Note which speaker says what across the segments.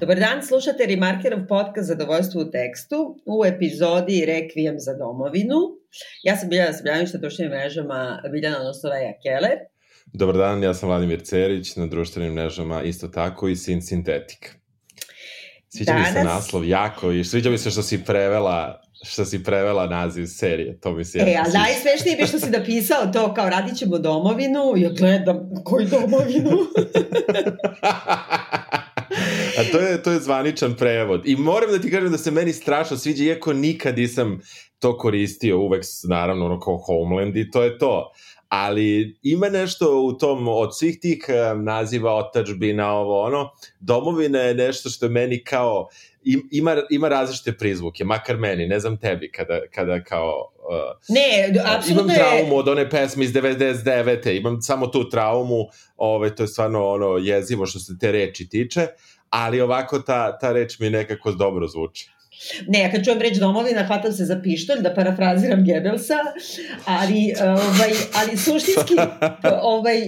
Speaker 1: Dobar dan, slušate Remarkerov podcast Zadovoljstvo u tekstu u epizodi Rekvijem za domovinu. Ja sam Biljana Srbljanić na društvenim mrežama Biljana Nostoveja Keller.
Speaker 2: Dobar dan, ja sam Vladimir Cerić na društvenim mrežama isto tako i Sin Sintetik. Sviđa Danas... mi se naslov jako i sviđa mi se što si prevela što si prevela naziv serije, to mi se...
Speaker 1: E, a najsmešnije bi što si napisao to kao radit ćemo domovinu, ja gledam koju domovinu.
Speaker 2: Je, to je zvaničan prevod. I moram da ti kažem da se meni strašno sviđa, iako nikad nisam to koristio, uvek naravno ono kao Homeland i to je to. Ali ima nešto u tom, od svih tih um, naziva otačbina, ovo ono, domovina je nešto što je meni kao, ima, ima različite prizvuke, makar meni, ne znam tebi, kada, kada kao...
Speaker 1: Uh, ne, apsolutno
Speaker 2: Imam traumu od one pesme iz 99. Imam samo tu traumu, ove, ovaj, to je stvarno ono jezivo što se te reči tiče, ali ovako ta, ta reč mi nekako dobro zvuči.
Speaker 1: Ne, ja kad čujem reč domovina, hvatam se za pištolj, da parafraziram Gebelsa, ali, ovaj, ali suštinski, ovaj,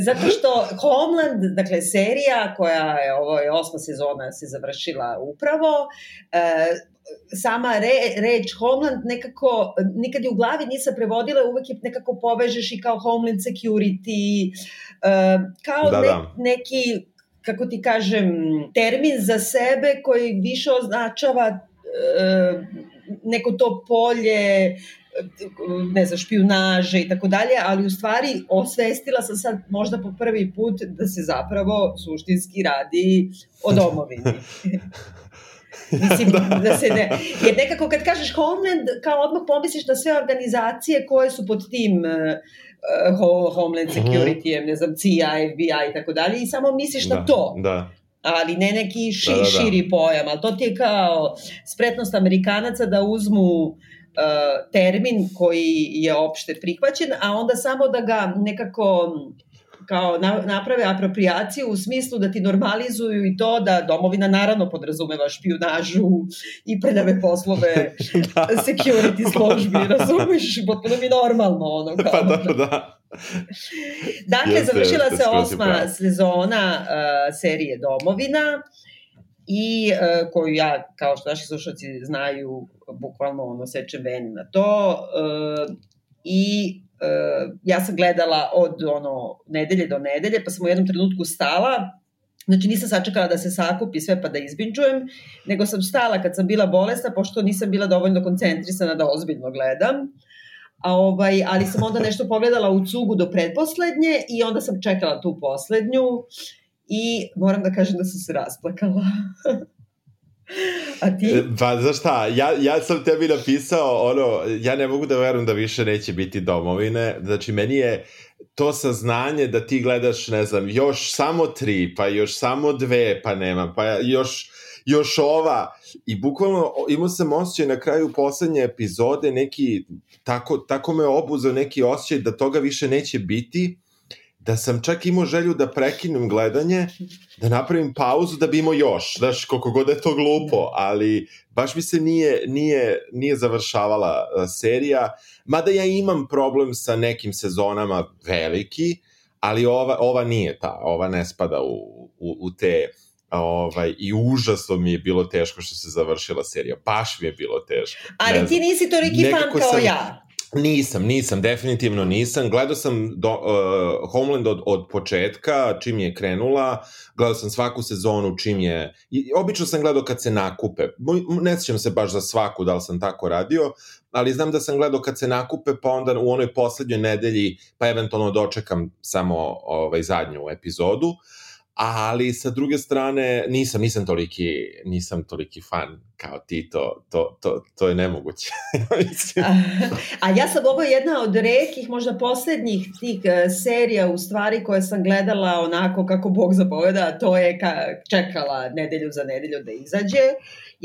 Speaker 1: zato što Homeland, dakle, serija koja je, ovo je osma sezona se završila upravo, eh, sama re, reč Homeland nekako, nikad je u glavi nisam prevodila, uvek je nekako povežeš i kao Homeland Security, eh, kao da, ne, da. neki kako ti kažem, termin za sebe koji više označava e, neko to polje ne znam, špijunaže i tako dalje, ali u stvari osvestila sam sad možda po prvi put da se zapravo suštinski radi o domovini. Mislim, da. da se ne... Jer nekako kad kažeš Homeland, kao odmah pomisliš na sve organizacije koje su pod tim uh, Homeland mhm. Security, mm -hmm. ne znam, CIA, FBI i tako dalje i samo misliš da, na to. Da ali ne neki ši, da, da, da. širi pojam, ali to ti je kao spretnost Amerikanaca da uzmu uh, termin koji je opšte prihvaćen, a onda samo da ga nekako kao na, naprave apropriaciju u smislu da ti normalizuju i to da domovina naravno podrazumeva špijunažu i prljave poslove da. security službi, razumiješ, potpuno mi normalno ono kao.
Speaker 2: Pa da, da.
Speaker 1: dakle, jeste, završila jeste, se osma pravi. sezona uh, serije Domovina i uh, koju ja, kao što naši slušalci znaju, bukvalno ono sečem veni na to uh, i ja sam gledala od ono nedelje do nedelje, pa sam u jednom trenutku stala, Znači nisam sačekala da se sakupi sve pa da izbinčujem, nego sam stala kad sam bila bolesna, pošto nisam bila dovoljno koncentrisana da ozbiljno gledam. A ovaj, ali sam onda nešto pogledala u cugu do predposlednje i onda sam čekala tu poslednju i moram da kažem da sam se rasplakala. A ti?
Speaker 2: E, pa znaš šta, ja, ja sam tebi napisao, ono, ja ne mogu da verujem da više neće biti domovine, znači meni je to saznanje da ti gledaš, ne znam, još samo tri, pa još samo dve, pa nema, pa još, još ova, i bukvalno imao sam osjećaj na kraju poslednje epizode, neki, tako, tako me obuzeo neki osjećaj da toga više neće biti, da sam čak imao želju da prekinem gledanje, da napravim pauzu da bi imao još, znaš, koliko god je to glupo, da. ali baš mi se nije, nije, nije završavala serija, mada ja imam problem sa nekim sezonama veliki, ali ova, ova nije ta, ova ne spada u, u, u te ovaj, i užasno mi je bilo teško što se završila serija, baš mi je bilo teško.
Speaker 1: Ali ti nisi toliki fan kao sam, ja.
Speaker 2: Nisam, nisam, definitivno nisam. Gledao sam do, uh, Homeland od, od početka, čim je krenula, gledao sam svaku sezonu čim je... I, obično sam gledao kad se nakupe. Ne sjećam se baš za svaku da li sam tako radio, ali znam da sam gledao kad se nakupe, pa onda u onoj poslednjoj nedelji, pa eventualno dočekam samo ovaj, zadnju epizodu. Uh, ali sa druge strane nisam, nisam toliki, nisam toliki fan kao ti, to, to, to, to je nemoguće.
Speaker 1: a, a ja sam ovo jedna od rekih, možda poslednjih tih uh, serija u stvari koje sam gledala onako kako Bog zapoveda, to je ka, čekala nedelju za nedelju da izađe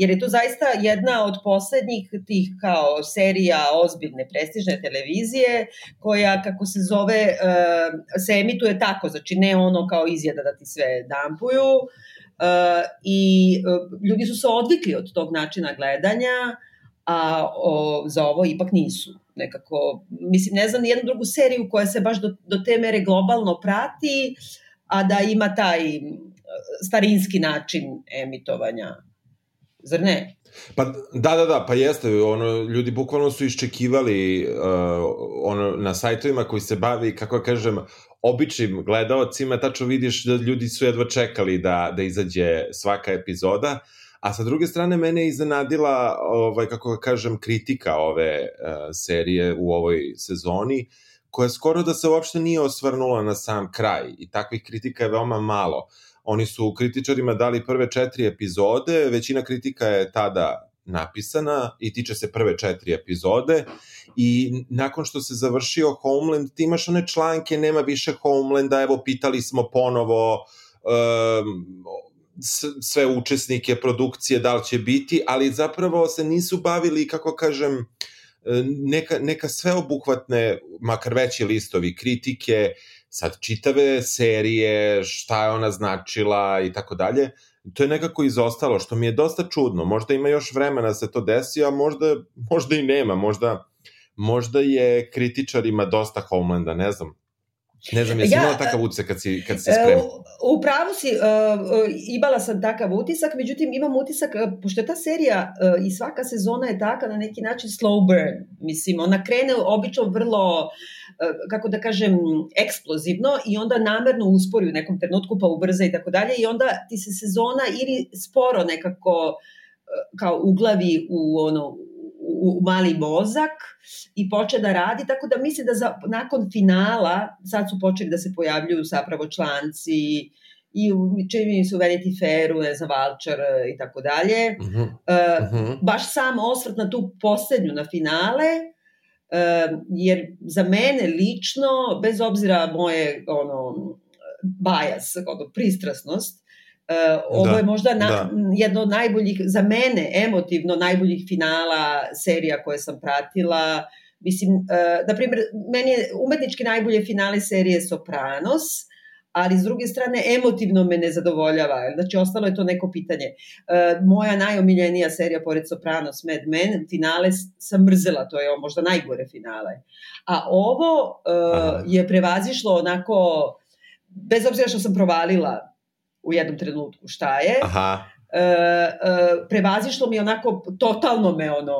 Speaker 1: jer je to zaista jedna od poslednjih tih kao serija ozbiljne prestižne televizije koja kako se zove uh, se emituje tako, znači ne ono kao izjeda da ti sve dampuju uh, i uh, ljudi su se odvikli od tog načina gledanja a o, za ovo ipak nisu nekako, mislim, ne znam nijednu drugu seriju koja se baš do, do te mere globalno prati, a da ima taj starinski način emitovanja. Zar ne?
Speaker 2: Pa da, da, da, pa jeste, ono, ljudi bukvalno su iščekivali uh, ono, na sajtovima koji se bavi, kako kažem, običnim gledaocima, tačno vidiš da ljudi su jedva čekali da, da izađe svaka epizoda, a sa druge strane mene je iznenadila, ovaj, kako kažem, kritika ove uh, serije u ovoj sezoni, koja skoro da se uopšte nije osvrnula na sam kraj i takvih kritika je veoma malo. Uh, Oni su kritičarima dali prve četiri epizode, većina kritika je tada napisana i tiče se prve četiri epizode. I nakon što se završio Homeland, ti imaš one članke, nema više Homelanda, evo pitali smo ponovo um, sve učesnike produkcije da li će biti, ali zapravo se nisu bavili, kako kažem, neka, neka sveobuhvatne, makar veći listovi kritike, sad čitave serije, šta je ona značila i tako dalje, to je nekako izostalo, što mi je dosta čudno. Možda ima još vremena da se to desi, a možda, možda i nema, možda, možda je kritičarima dosta Homelanda, ne znam. Ne znam, jesi ja, imala takav utisak kad si, kad si e, spremala?
Speaker 1: U pravu si, uh, imala sam takav utisak, međutim imam utisak, pošto je ta serija uh, i svaka sezona je taka na neki način slow burn, mislim, ona krene obično vrlo, uh, kako da kažem, eksplozivno i onda namerno uspori u nekom trenutku pa ubrza i tako dalje i onda ti se sezona ili sporo nekako kao uglavi u ono u, u mali mozak i poče da radi, tako da mislim da za, nakon finala, sad su počeli da se pojavljuju zapravo članci i čini mi se u Vanity Fairu, ne znam, Vulture i tako dalje. Uh, uh -huh. Baš sam osvrt na tu poslednju, na finale, uh, jer za mene lično, bez obzira moje ono, bajas, ono, pristrasnost, Uh, ovo da, je možda na, da. jedno od najboljih, za mene emotivno najboljih finala serija koje sam pratila. Mislim, uh, na primjer, meni je umetnički najbolje finale serije Sopranos, ali s druge strane emotivno me ne zadovoljava. Znači, ostalo je to neko pitanje. Uh, moja najomiljenija serija pored Sopranos, Mad Men, finale sam mrzela, to je možda najgore finale. A ovo uh, je prevazišlo onako, bez obzira što sam provalila u jednom trenutku šta je. Aha. E, e, prevazišlo mi onako, totalno me ono,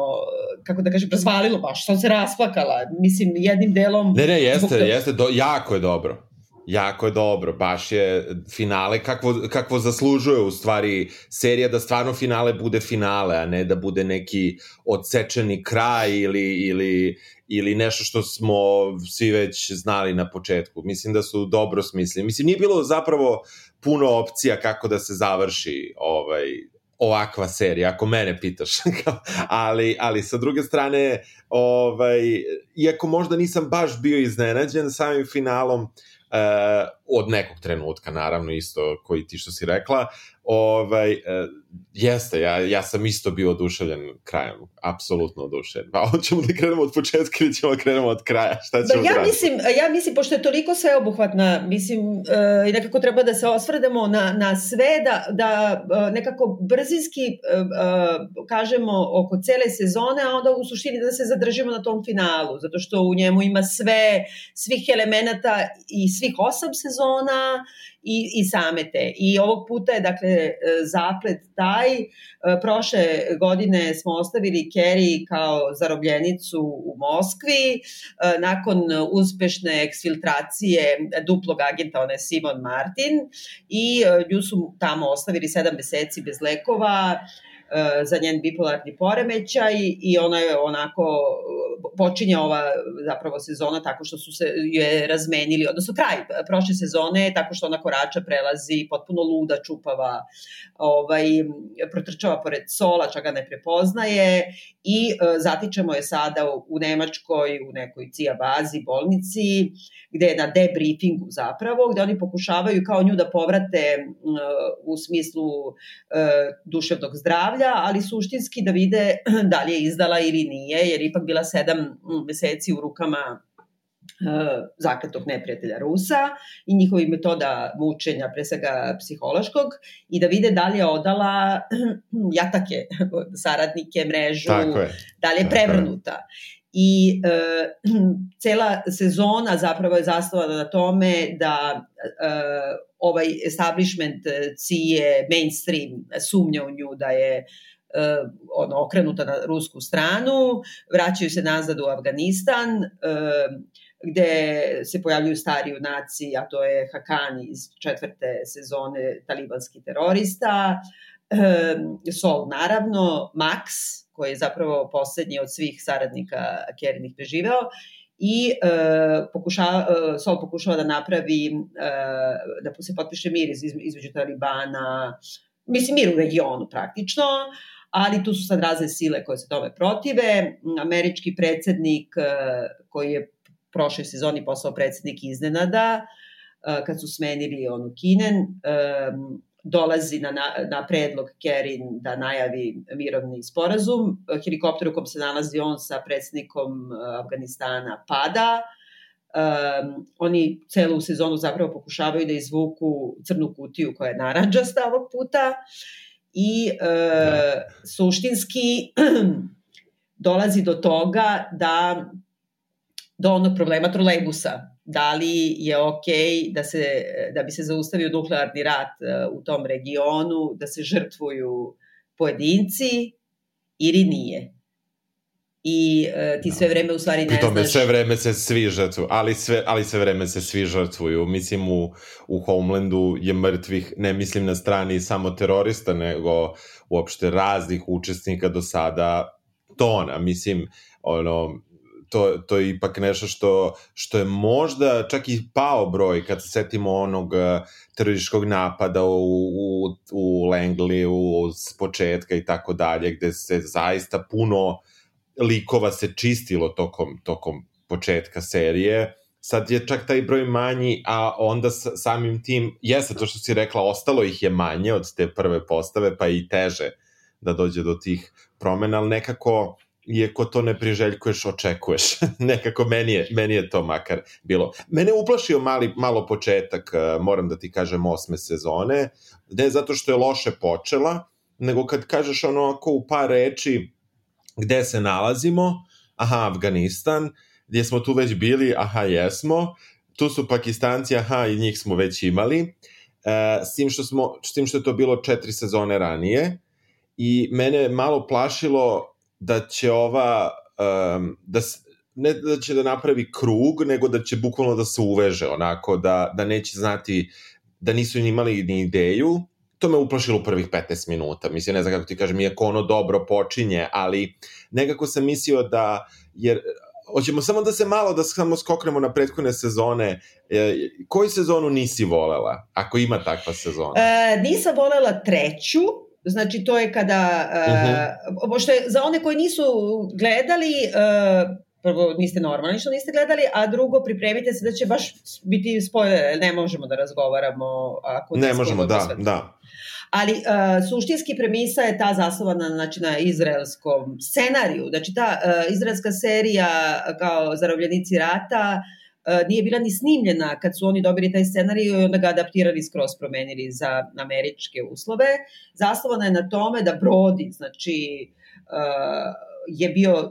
Speaker 1: kako da kažem, razvalilo baš, sam se rasplakala, mislim, jednim delom...
Speaker 2: Ne, ne, jeste, zbog... jeste, do, jako je dobro. Jako je dobro, baš je finale kakvo, kakvo zaslužuje u stvari serija da stvarno finale bude finale, a ne da bude neki odsečeni kraj ili, ili, ili nešto što smo svi već znali na početku. Mislim da su dobro smislili. Mislim, nije bilo zapravo puno opcija kako da se završi ovaj, ovakva serija, ako mene pitaš. ali, ali sa druge strane, ovaj, iako možda nisam baš bio iznenađen samim finalom, uh, Uh, od nekog trenutka, naravno, isto koji ti što si rekla, ovaj, uh, jeste, ja, ja sam isto bio oduševljen krajem, apsolutno oduševljen. Pa hoćemo da krenemo od početka ili ćemo da krenemo od kraja, šta ćemo
Speaker 1: da, ja mislim, ja mislim, pošto je toliko sveobuhvatna, mislim, uh, i nekako treba da se osvrdemo na, na sve, da, da uh, nekako brzinski uh, uh, kažemo oko cele sezone, a onda u suštini da se zadržimo na tom finalu, zato što u njemu ima sve, svih elemenata i svih osam sezona i, i same te. I ovog puta je, dakle, e, zaplet taj. E, prošle godine smo ostavili Kerry kao zarobljenicu u Moskvi. E, nakon uspešne eksfiltracije duplog agenta, ona je Simon Martin, i nju su tamo ostavili sedam meseci bez lekova, za njen bipolarni poremećaj i ona je onako počinje ova zapravo sezona tako što su se je razmenili, odnosno kraj prošle sezone tako što ona korača prelazi potpuno luda, čupava, ovaj, protrčava pored sola, čega ne prepoznaje i e, zatičemo je sada u, Nemačkoj, u nekoj cija bazi, bolnici, gde je na debriefingu zapravo, gde oni pokušavaju kao nju da povrate u smislu duševnog zdravlja, ali suštinski da vide da li je izdala ili nije, jer ipak bila sedam meseci u rukama e, zakletog neprijatelja Rusa i njihovi metoda mučenja, pre svega psihološkog, i da vide da li je odala jatake, saradnike, mrežu, da li je prevrnuta. I e, cela sezona zapravo je zasnovana na tome da e, ovaj establishment cije mainstream sumnja u nju da je uh, ono, okrenuta na rusku stranu, vraćaju se nazad u Afganistan, uh, gde se pojavljuju stari junaci, a to je Hakani iz četvrte sezone talibanski terorista, um, Sol naravno, Max, koji je zapravo poslednji od svih saradnika Kerinih preživeo, i uh, pokušava, uh, Sol pokušava da napravi, uh, da se potpiše mir iz, između Talibana, mislim mir u regionu praktično, ali tu su sad razne sile koje se tome protive. Američki predsednik uh, koji je prošle sezoni postao predsednik iznenada, uh, kad su smenili onu Kinen, um, dolazi na, na, na predlog Kerin da najavi mirovni sporazum. Helikopter u kom se nalazi on sa predsednikom Afganistana pada. Um, oni celu sezonu zapravo pokušavaju da izvuku crnu kutiju koja je naranđasta ovog puta i uh, da. suštinski dolazi do toga da do onog problema trolejbusa da li je ok da, se, da bi se zaustavio nuklearni rat e, u tom regionu, da se žrtvuju pojedinci ili nije. I uh, ti sve vreme u stvari ne
Speaker 2: tome, znaš... sve vreme se svi žrtvuju, ali sve, ali sve vreme se svi žrtvuju. Mislim u, u Homelandu je mrtvih, ne mislim na strani samo terorista, nego uopšte raznih učesnika do sada tona. Mislim, ono, to, to je ipak nešto što, što je možda čak i pao broj kad se setimo onog eh, terorističkog napada u, u, u Langley s početka i tako dalje, gde se zaista puno likova se čistilo tokom, tokom početka serije. Sad je čak taj broj manji, a onda samim tim, jeste to što si rekla, ostalo ih je manje od te prve postave, pa i teže da dođe do tih promena, ali nekako iako to ne priželjkuješ, očekuješ. Nekako meni je, meni je to makar bilo. Mene uplašio mali, malo početak, eh, moram da ti kažem, osme sezone, ne zato što je loše počela, nego kad kažeš ono ako u par reči gde se nalazimo, aha, Afganistan, gdje smo tu već bili, aha, jesmo, tu su Pakistanci, aha, i njih smo već imali, e, s, tim što smo, s tim što je to bilo četiri sezone ranije, i mene malo plašilo da će ova, um, da, ne da će da napravi krug, nego da će bukvalno da se uveže, onako, da, da neće znati, da nisu imali ni ideju, to me uplašilo u prvih 15 minuta. Mislim, ne znam kako ti kažem, iako ono dobro počinje, ali nekako sam mislio da, jer hoćemo samo da se malo, da samo skoknemo na prethodne sezone. E, koju sezonu nisi volela, ako ima takva sezona?
Speaker 1: E, nisam volela treću, Znači, to je kada, uh -huh. uh, pošto je, za one koji nisu gledali, uh, prvo niste normalni što niste gledali, a drugo pripremite se da će baš biti spoiler, ne možemo da razgovaramo ako
Speaker 2: ne možemo, da, da.
Speaker 1: Ali uh, suštinski premisa je ta zasnovana znači, na izraelskom scenariju. Znači ta uh, izraelska serija kao zarobljenici rata uh, E, nije bila ni snimljena kad su oni dobili taj scenarij i onda ga adaptirali skroz promenili za američke uslove. Zaslovana je na tome da Brody, znači uh, je bio uh,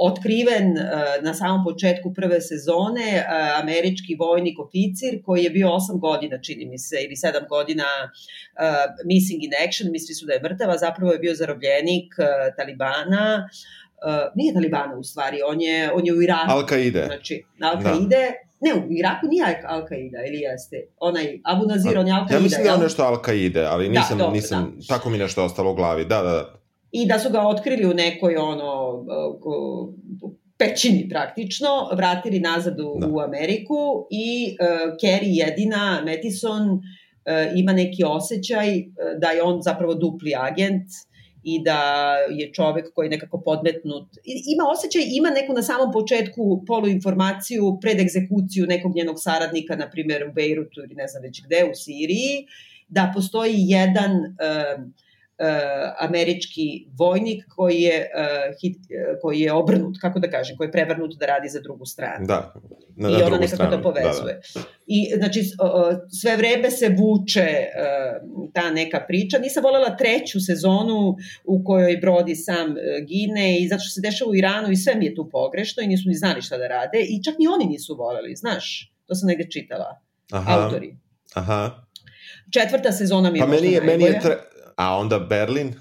Speaker 1: otkriven na samom početku prve sezone američki vojnik oficir koji je bio 8 godina, čini mi se, ili 7 godina missing in action, misli su da je mrtava, zapravo je bio zarobljenik Talibana, uh, nije Talibana u stvari, on je, on je u Iraku.
Speaker 2: Al-Qaide.
Speaker 1: Znači, Al-Qaide, da. ne, u Iraku nije Al-Qaida, ili jeste? Onaj, Abu Nazir, on je Al-Qaida.
Speaker 2: Ja mislim da je on nešto Al-Qaide, ali da, nisam, da, dobro, nisam, da. tako mi nešto ostalo u glavi, da, da, da.
Speaker 1: I da su ga otkrili u nekoj, ono, pećini praktično, vratili nazad u, da. u Ameriku i uh, Kerry jedina, Metison, uh, ima neki osjećaj da je on zapravo dupli agent, uh, i da je čovek koji je nekako podmetnut. Ima osjećaj, ima neku na samom početku poluinformaciju pred egzekuciju nekog njenog saradnika, na primjer u Beirutu ili ne znam već gde, u Siriji, da postoji jedan uh, američki vojnik koji je, uh, hit, uh, koji je obrnut, kako da kažem, koji je prevrnut da radi za drugu stranu.
Speaker 2: Da. na,
Speaker 1: I
Speaker 2: na
Speaker 1: ona
Speaker 2: drugu
Speaker 1: nekako
Speaker 2: stranu.
Speaker 1: to povezuje. Da, da. I znači sve vreme se vuče ta neka priča. Nisam volela treću sezonu u kojoj Brodi sam gine i zato što se dešava u Iranu i sve mi je tu pogrešno i nisu ni znali šta da rade i čak ni oni nisu voleli, znaš. To sam negde čitala. Aha. Autori.
Speaker 2: Aha.
Speaker 1: Četvrta sezona mi je
Speaker 2: pa meni je, meni je tre... A onda Berlin?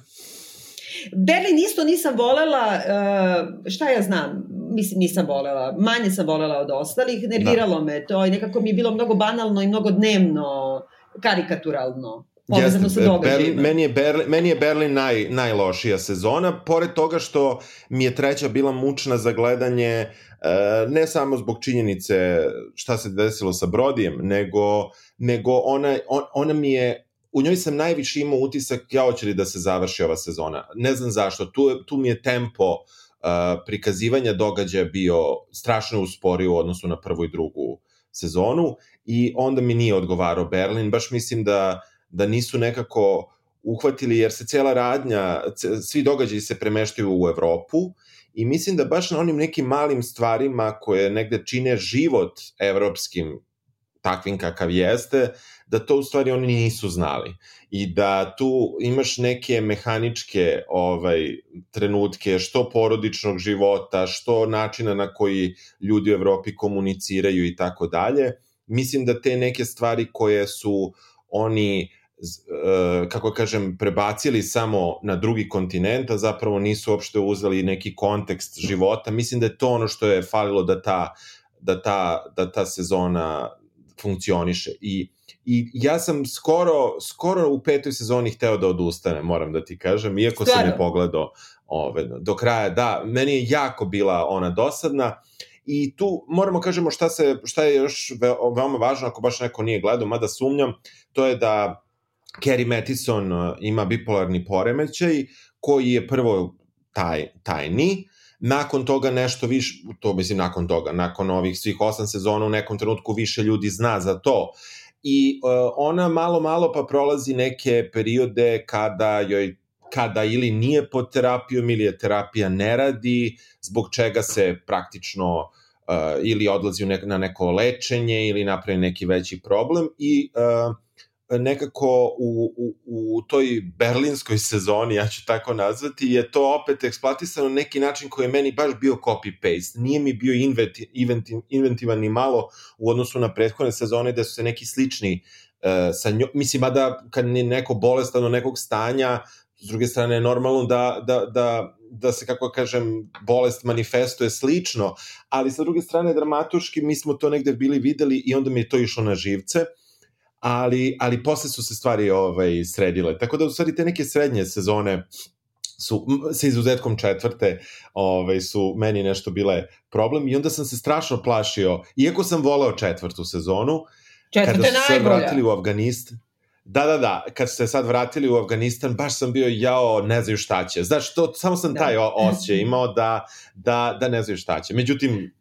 Speaker 1: Berlin isto nisam volela, uh, šta ja znam, mislim nisam volela, manje sam volela od ostalih, nerviralo da. me to i nekako mi je bilo mnogo banalno i mnogo dnevno, karikaturalno. Povezano sa događajima.
Speaker 2: Meni je Berlin, meni je Berlin naj, najlošija sezona, pored toga što mi je treća bila mučna za gledanje, ne samo zbog činjenice šta se desilo sa Brodijem, nego, nego ona, on, ona mi je u njoj sam najviše imao utisak ja hoće li da se završi ova sezona. Ne znam zašto, tu, tu mi je tempo uh, prikazivanja događaja bio strašno usporio u odnosu na prvu i drugu sezonu i onda mi nije odgovarao Berlin, baš mislim da, da nisu nekako uhvatili, jer se cela radnja, svi događaji se premeštaju u Evropu i mislim da baš na onim nekim malim stvarima koje negde čine život evropskim takvim kakav jeste, da to u stvari oni nisu znali i da tu imaš neke mehaničke ovaj trenutke što porodičnog života, što načina na koji ljudi u Evropi komuniciraju i tako dalje. Mislim da te neke stvari koje su oni kako kažem, prebacili samo na drugi kontinent, a zapravo nisu uopšte uzeli neki kontekst života. Mislim da je to ono što je falilo da ta, da ta, da ta sezona funkcioniše. I, I ja sam skoro, skoro u petoj sezoni hteo da odustane, moram da ti kažem, iako Stvarno? sam je pogledao ove, do kraja. Da, meni je jako bila ona dosadna. I tu moramo kažemo šta, se, šta je još ve, veoma važno ako baš neko nije gledao, mada sumnjam, to je da Carrie Mathison ima bipolarni poremećaj koji je prvo taj, tajni, nakon toga nešto više, to mislim nakon toga, nakon ovih svih osam sezona u nekom trenutku više ljudi zna za to. I uh, ona malo malo pa prolazi neke periode kada joj kada ili nije pod terapijom ili je terapija ne radi, zbog čega se praktično uh, ili odlazi na neko lečenje ili napravi neki veći problem i uh, nekako u, u, u toj berlinskoj sezoni, ja ću tako nazvati, je to opet eksploatisano na neki način koji je meni baš bio copy-paste. Nije mi bio inventi, inventi, inventivan ni malo u odnosu na prethodne sezone gde su se neki slični uh, sa njom, mislim, a da kad je neko bolestan od nekog stanja, s druge strane je normalno da, da, da, da se, kako kažem, bolest manifestuje slično, ali sa druge strane dramatuški mi smo to negde bili videli i onda mi je to išlo na živce ali, ali posle su se stvari ovaj, sredile. Tako da u stvari te neke srednje sezone su, sa izuzetkom četvrte, ovaj, su meni nešto bile problem i onda sam se strašno plašio, iako sam voleo četvrtu sezonu,
Speaker 1: Četvrte
Speaker 2: kada su se
Speaker 1: najbolja.
Speaker 2: vratili u Afganistan, Da, da, da, kad su se sad vratili u Afganistan, baš sam bio jao, ne znaju šta će. Znaš, to, samo sam taj da. osjećaj imao da, da, da ne znaju šta će. Međutim,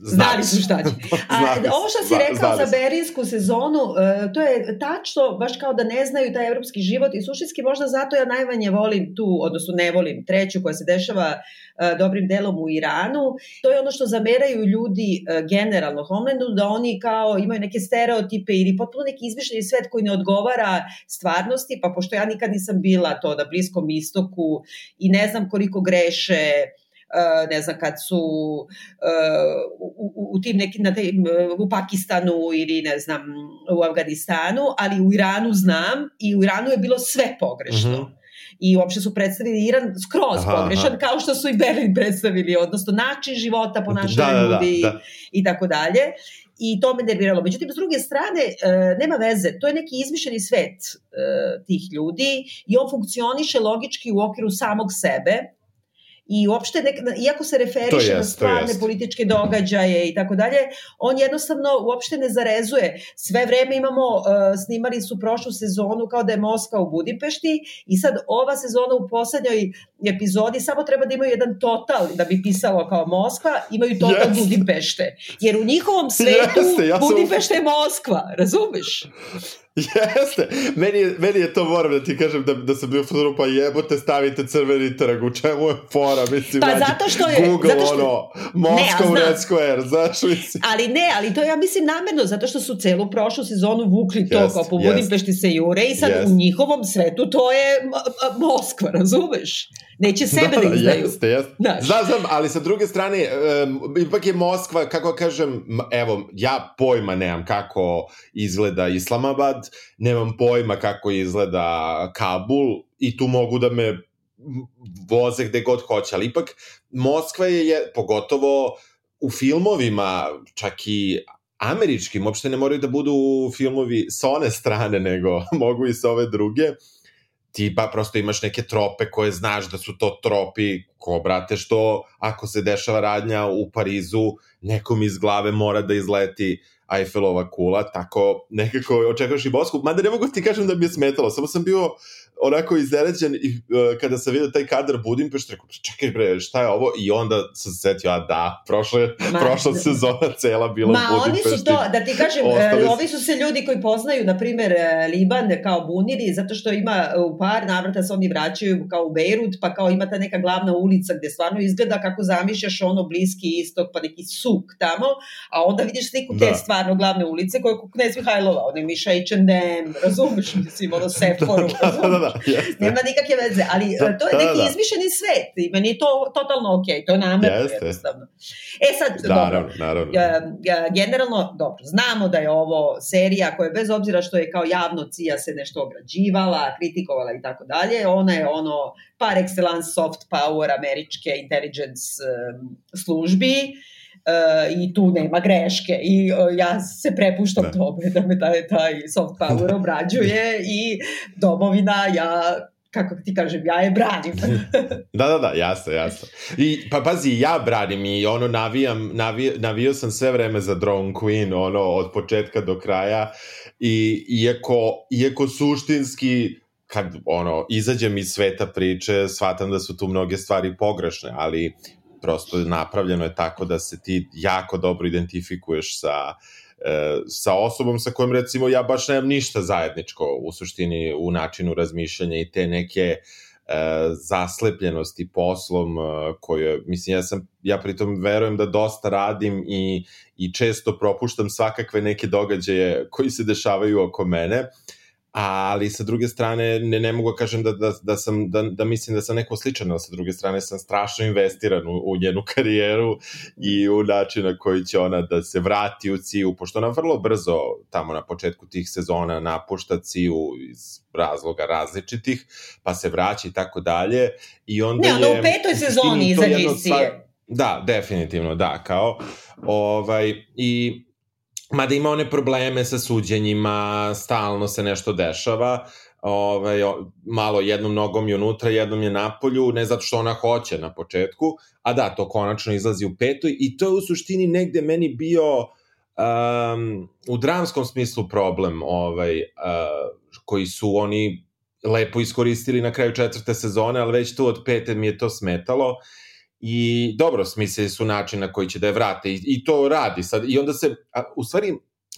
Speaker 1: Znali su šta će. A, ovo što si rekao za Berinsku sezonu, uh, to je tačno, baš kao da ne znaju taj evropski život i suštinski možda zato ja najmanje volim tu, odnosno ne volim treću koja se dešava uh, dobrim delom u Iranu. To je ono što zameraju ljudi uh, generalno Homelandu, da oni kao imaju neke stereotipe ili potpuno neki izmišljeni svet koji ne odgovara stvarnosti, pa pošto ja nikad nisam bila to na Bliskom istoku i ne znam koliko greše ne znam, kad su uh, u, u tim nekim, na tim, u Pakistanu ili ne znam, u Afganistanu, ali u Iranu znam i u Iranu je bilo sve pogrešno. Mm -hmm i uopšte su predstavili Iran skroz aha, pogrešan, aha. kao što su i Berlin predstavili, odnosno način života, ponašanje da, da, ljudi da, da. i tako dalje. I to me nerviralo. Međutim, s druge strane, e, nema veze, to je neki izmišljeni svet e, tih ljudi i on funkcioniše logički u okviru samog sebe, i uopšte, nek, iako se referiše jest, na stvarne političke događaje i tako dalje, on jednostavno uopšte ne zarezuje. Sve vreme imamo, uh, snimali su prošlu sezonu kao da je Moskva u Budimpešti i sad ova sezona u poslednjoj epizodi samo treba da imaju jedan total da bi pisalo kao Moskva, imaju total yes. Budimpešte. Jer u njihovom svetu Jeste, ja sam... Je Moskva, razumeš?
Speaker 2: Jeste, meni je, meni je to moram da ti kažem da, da sam bio fotonu, pa jebote stavite crveni trg, u čemu je fora, mislim,
Speaker 1: pa zato što je,
Speaker 2: Google, zato što, ono, Moscow Red Square, znaš, mislim.
Speaker 1: Ali ne, ali to ja mislim namerno, zato što su celu prošlu sezonu vukli to, yes, kao po yes. Budimpešti se jure i sad yes. u njihovom svetu to je Moskva, razumeš? Neće sebe da, da izdaju.
Speaker 2: Jeste, jeste. Znaš. Znam, znam, ali sa druge strane, um, ipak je Moskva, kako kažem, evo, ja pojma nemam kako izgleda Islamabad, nemam pojma kako izgleda Kabul i tu mogu da me voze gde god hoće, ali ipak Moskva je, je pogotovo u filmovima, čak i američkim, uopšte ne moraju da budu filmovi sa one strane, nego mogu i sa ove druge, ti pa prosto imaš neke trope koje znaš da su to tropi, ko brate što ako se dešava radnja u Parizu, nekom iz glave mora da izleti Eiffelova kula, tako nekako očekuješ i Bosku, mada ne mogu ti kažem da mi je smetalo, samo sam bio onako izneređen i uh, kada sam vidio taj kadar Budimpešt, rekao, čekaj bre, šta je ovo? I onda sam se setio, a da, prošle, Ma, prošla sezona cela bila
Speaker 1: Ma, Budimpešti. Ma oni su to, da ti kažem, ostali... ovi su se ljudi koji poznaju, na primer, e, Liban kao buniri, zato što ima u par navrata se oni vraćaju kao u Bejrut, pa kao ima ta neka glavna ulica gde stvarno izgleda kako zamišljaš ono bliski istok, pa neki suk tamo, a onda vidiš sliku te da. stvarno glavne ulice koje je Knez Mihajlova, onaj Miša H&M, razumeš, mislim, ono Sephoru, da, da, da, da, Yes. Nema nikakve veze, ali da, to je neki da, da. izmišljeni svet i meni je to totalno ok, to je namerno yes. jednostavno. E sad,
Speaker 2: naravno, dobro, naravno.
Speaker 1: generalno, dobro, znamo da je ovo serija koja bez obzira što je kao javno cija se nešto ograđivala, kritikovala i tako dalje, ona je ono par excellence soft power američke intelligence um, službi, uh, i tu nema greške i uh, ja se prepuštam da. tome da me taj, taj soft power obrađuje i domovina ja kako ti kažem, ja je branim.
Speaker 2: da, da, da, jasno, jasno. I, pa pazi, ja branim i ono, navijam, navio, navio sam sve vreme za Drone Queen, ono, od početka do kraja i iako, iako suštinski kad ono izađem iz sveta priče, shvatam da su tu mnoge stvari pogrešne, ali prosto napravljeno je tako da se ti jako dobro identifikuješ sa e, sa osobom sa kojom recimo ja baš nemam ništa zajedničko u suštini u načinu razmišljanja i te neke e, zaslepljenosti poslom e, koje, mislim, ja sam, ja pritom verujem da dosta radim i, i često propuštam svakakve neke događaje koji se dešavaju oko mene, uh, ali sa druge strane ne, ne mogu da kažem da, da, da, sam, da, da mislim da sam neko sličan, ali sa druge strane sam strašno investiran u, u njenu karijeru i u način na koji će ona da se vrati u Ciju, pošto ona vrlo brzo tamo na početku tih sezona napušta Ciju iz razloga različitih, pa se vraća i tako dalje. I onda
Speaker 1: ne, ona je, u petoj sezoni izađe iz Cije.
Speaker 2: Da, definitivno, da, kao, ovaj, i mada ima one probleme sa suđenjima, stalno se nešto dešava, ovaj, malo jednom nogom je unutra, jednom je napolju, ne zato što ona hoće na početku, a da, to konačno izlazi u petoj i to je u suštini negde meni bio um, u dramskom smislu problem ovaj, uh, koji su oni lepo iskoristili na kraju četvrte sezone, ali već tu od pete mi je to smetalo i dobro, smislili su način na koji će da je vrate i, i to radi sad. I onda se, a, u stvari,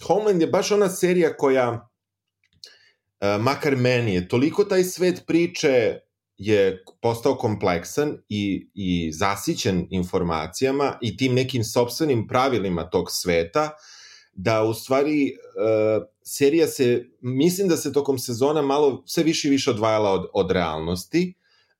Speaker 2: Homeland je baš ona serija koja, a, makar meni je, toliko taj svet priče je postao kompleksan i, i zasićen informacijama i tim nekim sobstvenim pravilima tog sveta, da u stvari uh, serija se, mislim da se tokom sezona malo sve više i više odvajala od, od realnosti,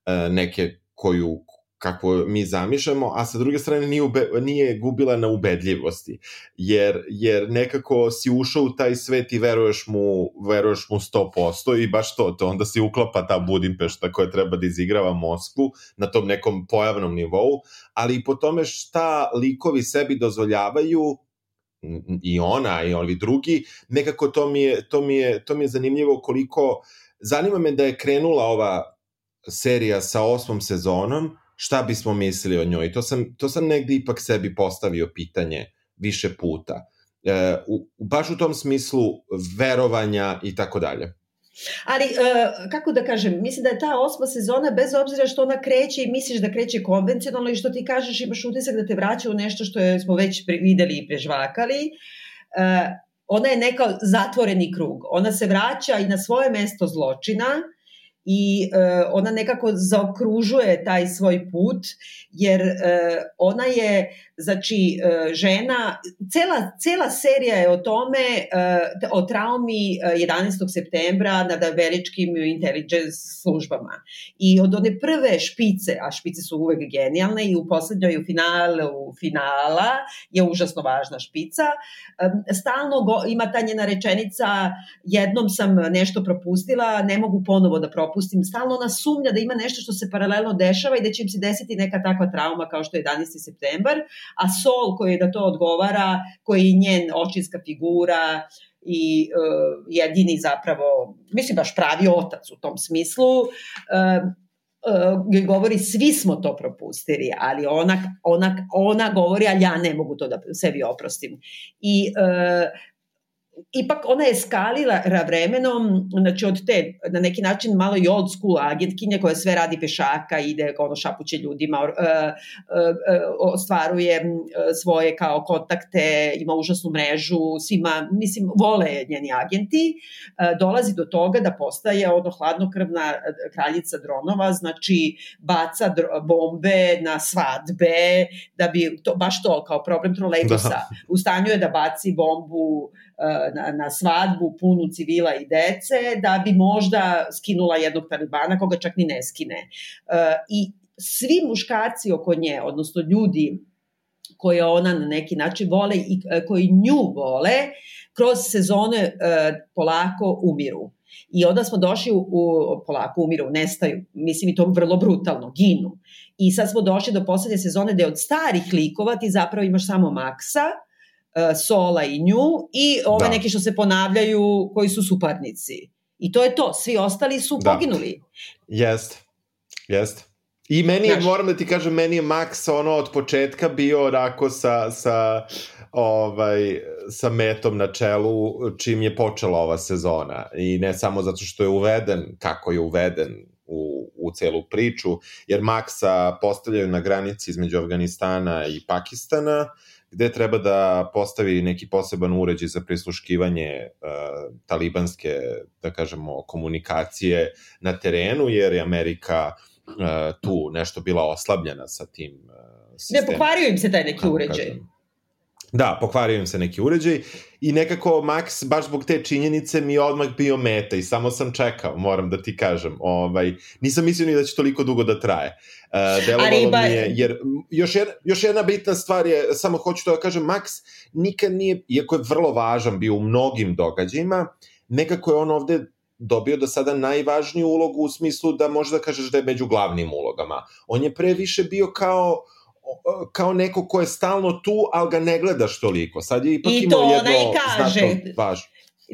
Speaker 2: uh, neke koju, kako mi zamišljamo, a sa druge strane nije, ube, nije gubila na ubedljivosti, jer, jer nekako si ušao u taj svet i veruješ mu, veruješ mu 100% i baš to, to onda si uklapa ta Budimpešta koja treba da izigrava Moskvu na tom nekom pojavnom nivou, ali i po tome šta likovi sebi dozvoljavaju i ona i ovi drugi, nekako to mi je, to mi je, to mi je zanimljivo koliko, zanima me da je krenula ova serija sa osmom sezonom, šta bismo mislili o njoj. To sam, to sam negde ipak sebi postavio pitanje više puta. E, u, baš u tom smislu verovanja i tako dalje.
Speaker 1: Ali, uh, kako da kažem, mislim da je ta osma sezona, bez obzira što ona kreće i misliš da kreće konvencionalno i što ti kažeš, imaš utisak da te vraća u nešto što je, smo već videli i prežvakali, uh, ona je neka zatvoreni krug. Ona se vraća i na svoje mesto zločina, i e, ona nekako zaokružuje taj svoj put, jer e, ona je, znači, e, žena, cela, cela serija je o tome, e, o traumi 11. septembra nad američkim intelligence službama. I od one prve špice, a špice su uvek genijalne i u poslednjoj u finalu finala je užasno važna špica, e, stalno go, ima ta njena rečenica jednom sam nešto propustila, ne mogu ponovo da propustim. Stalno ona sumnja da ima nešto što se paralelno dešava i da će im se desiti neka takva trauma kao što je 11. septembar, a Sol koji je da to odgovara, koji je njen očinska figura i uh, jedini zapravo, mislim baš pravi otac u tom smislu, uh, uh, govori svi smo to propustili, ali ona, ona, ona govori, ali ja ne mogu to da sebi oprostim. I uh, ipak ona je skalila vremenom, znači od te, na neki način malo i old school agentkinje koja sve radi pešaka, ide ono šapuće ljudima, uh, uh, uh, ostvaruje svoje kao kontakte, ima užasnu mrežu, svima, mislim, vole njeni agenti, dolazi do toga da postaje ono hladnokrvna kraljica dronova, znači baca bombe na svadbe, da bi, to, baš to, kao problem trolejbusa, da. u stanju je da baci bombu na, na svadbu punu civila i dece, da bi možda skinula jednog talibana koga čak ni ne skine. E, I svi muškarci oko nje, odnosno ljudi koje ona na neki način vole i e, koji nju vole, kroz sezone polako umiru. I onda smo došli u, u polako umiru, nestaju, mislim i to vrlo brutalno, ginu. I sad smo došli do poslednje sezone gde od starih likova ti zapravo imaš samo Maksa, Sola i nju i ove da. neki što se ponavljaju koji su suparnici. I to je to, svi ostali su da. poginuli.
Speaker 2: Jeste, jeste. I meni je, Znaš, moram da ti kažem, meni je Max ono od početka bio onako sa, sa, ovaj, sa metom na čelu čim je počela ova sezona. I ne samo zato što je uveden, kako je uveden u, u celu priču, jer Maxa postavljaju na granici između Afganistana i Pakistana, uh, gde treba da postavi neki poseban uređaj za prisluškivanje uh, talibanske, da kažemo, komunikacije na terenu, jer je Amerika uh, tu nešto bila oslabljena sa tim uh,
Speaker 1: sistemom. Ne, pokvario im se taj neki uređaj. Kažem,
Speaker 2: Da, pokvario im se neki uređaj i nekako Max, baš zbog te činjenice, mi je odmah bio meta i samo sam čekao, moram da ti kažem. Ovaj, nisam mislio ni da će toliko dugo da traje. Uh, delovalo ba... mi je, jer još jedna, još jedna bitna stvar je, samo hoću to da kažem, Max nikad nije, iako je vrlo važan bio u mnogim događajima, nekako je on ovde dobio do sada najvažniju ulogu u smislu da možda kažeš da je među glavnim ulogama. On je pre više bio kao kao neko ko je stalno tu, ali ga ne gledaš toliko. Sad je ipak I imao jedno... I kaže. Važ.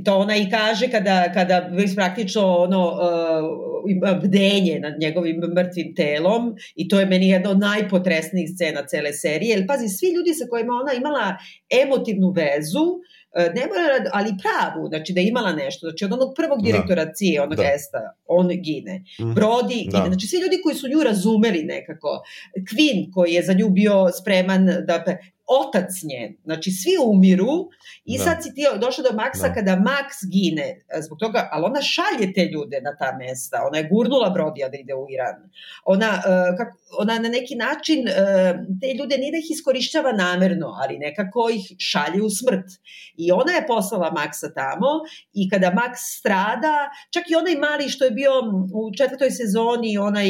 Speaker 1: To ona i kaže kada, kada već praktično ono, uh, bdenje nad njegovim mrtvim telom i to je meni jedna od najpotresnijih scena cele serije. Jer pazi, svi ljudi sa kojima ona imala emotivnu vezu, uh, ne mora, ali pravu, znači da je imala nešto, znači od onog prvog da. direktora da. CIA, onog da. Esta, on gine. Mm. Brody da. gine, znači svi ljudi koji su nju razumeli nekako, Queen koji je za nju bio spreman da, otac njen, znači svi umiru i da. sad si ti došao do Maksa da. kada Max gine e, zbog toga, ali ona šalje te ljude na ta mesta, ona je gurnula Brodija da ide u Iran. Ona, uh, kako, ona na neki način uh, te ljude nije da ih iskorišćava namerno, ali nekako ih šalje u smrt. I ona je poslala Maksa tamo i kada Max strada, čak i onaj mali što je bio u četvrtoj sezoni, onaj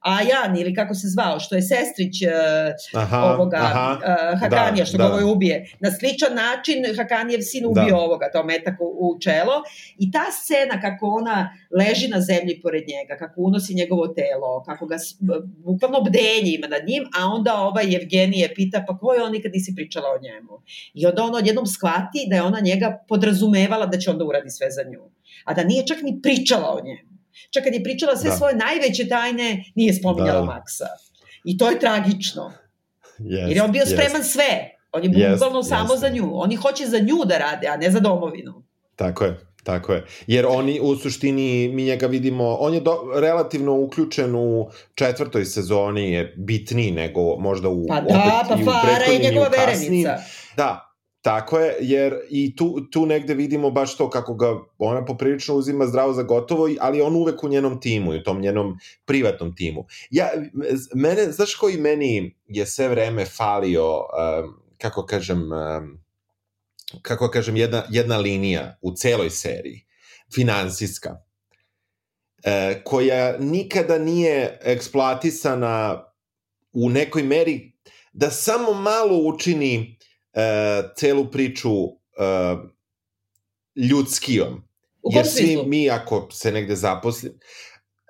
Speaker 1: Ajan ili kako se zvao, što je sestrić uh, aha, ovoga aha, uh, Hakanija, da, što da. ga ovaj ubije. Na sličan način Hakanijev sin ubio da. ovoga, to metak u, u čelo. I ta scena kako ona leži na zemlji pored njega, kako unosi njegovo telo, kako ga bukvalno bdenje ima nad njim, a onda ovaj Evgenije pita pa ko je on nikad nisi pričala o njemu. I onda on odjednom shvati da je ona njega podrazumevala da će onda uradi sve za nju. A da nije čak ni pričala o njemu. Čak kad je pričala sve da. svoje najveće tajne, nije spominjala da. Maksa. I to je tragično. Yes, Jer je on bio spreman yes. sve. On je bukvalno yes, samo yes. za nju. Oni hoće za nju da rade, a ne za domovinu.
Speaker 2: Tako je, tako je. Jer oni u suštini, mi njega vidimo, on je do, relativno uključen u četvrtoj sezoni, je bitniji nego možda u
Speaker 1: pa da, pa Fara je njegova verenica.
Speaker 2: Da, Tako je, jer i tu, tu negde vidimo baš to kako ga ona poprilično uzima zdravo za gotovo, ali on uvek u njenom timu i u tom njenom privatnom timu. Ja, mene, znaš koji meni je sve vreme falio, um, kako kažem, um, kako kažem, jedna, jedna linija u celoj seriji, finansijska, e, koja nikada nije eksploatisana u nekoj meri da samo malo učini e, celu priču e, ljudskijom. Jer svi mi ako se negde zaposli...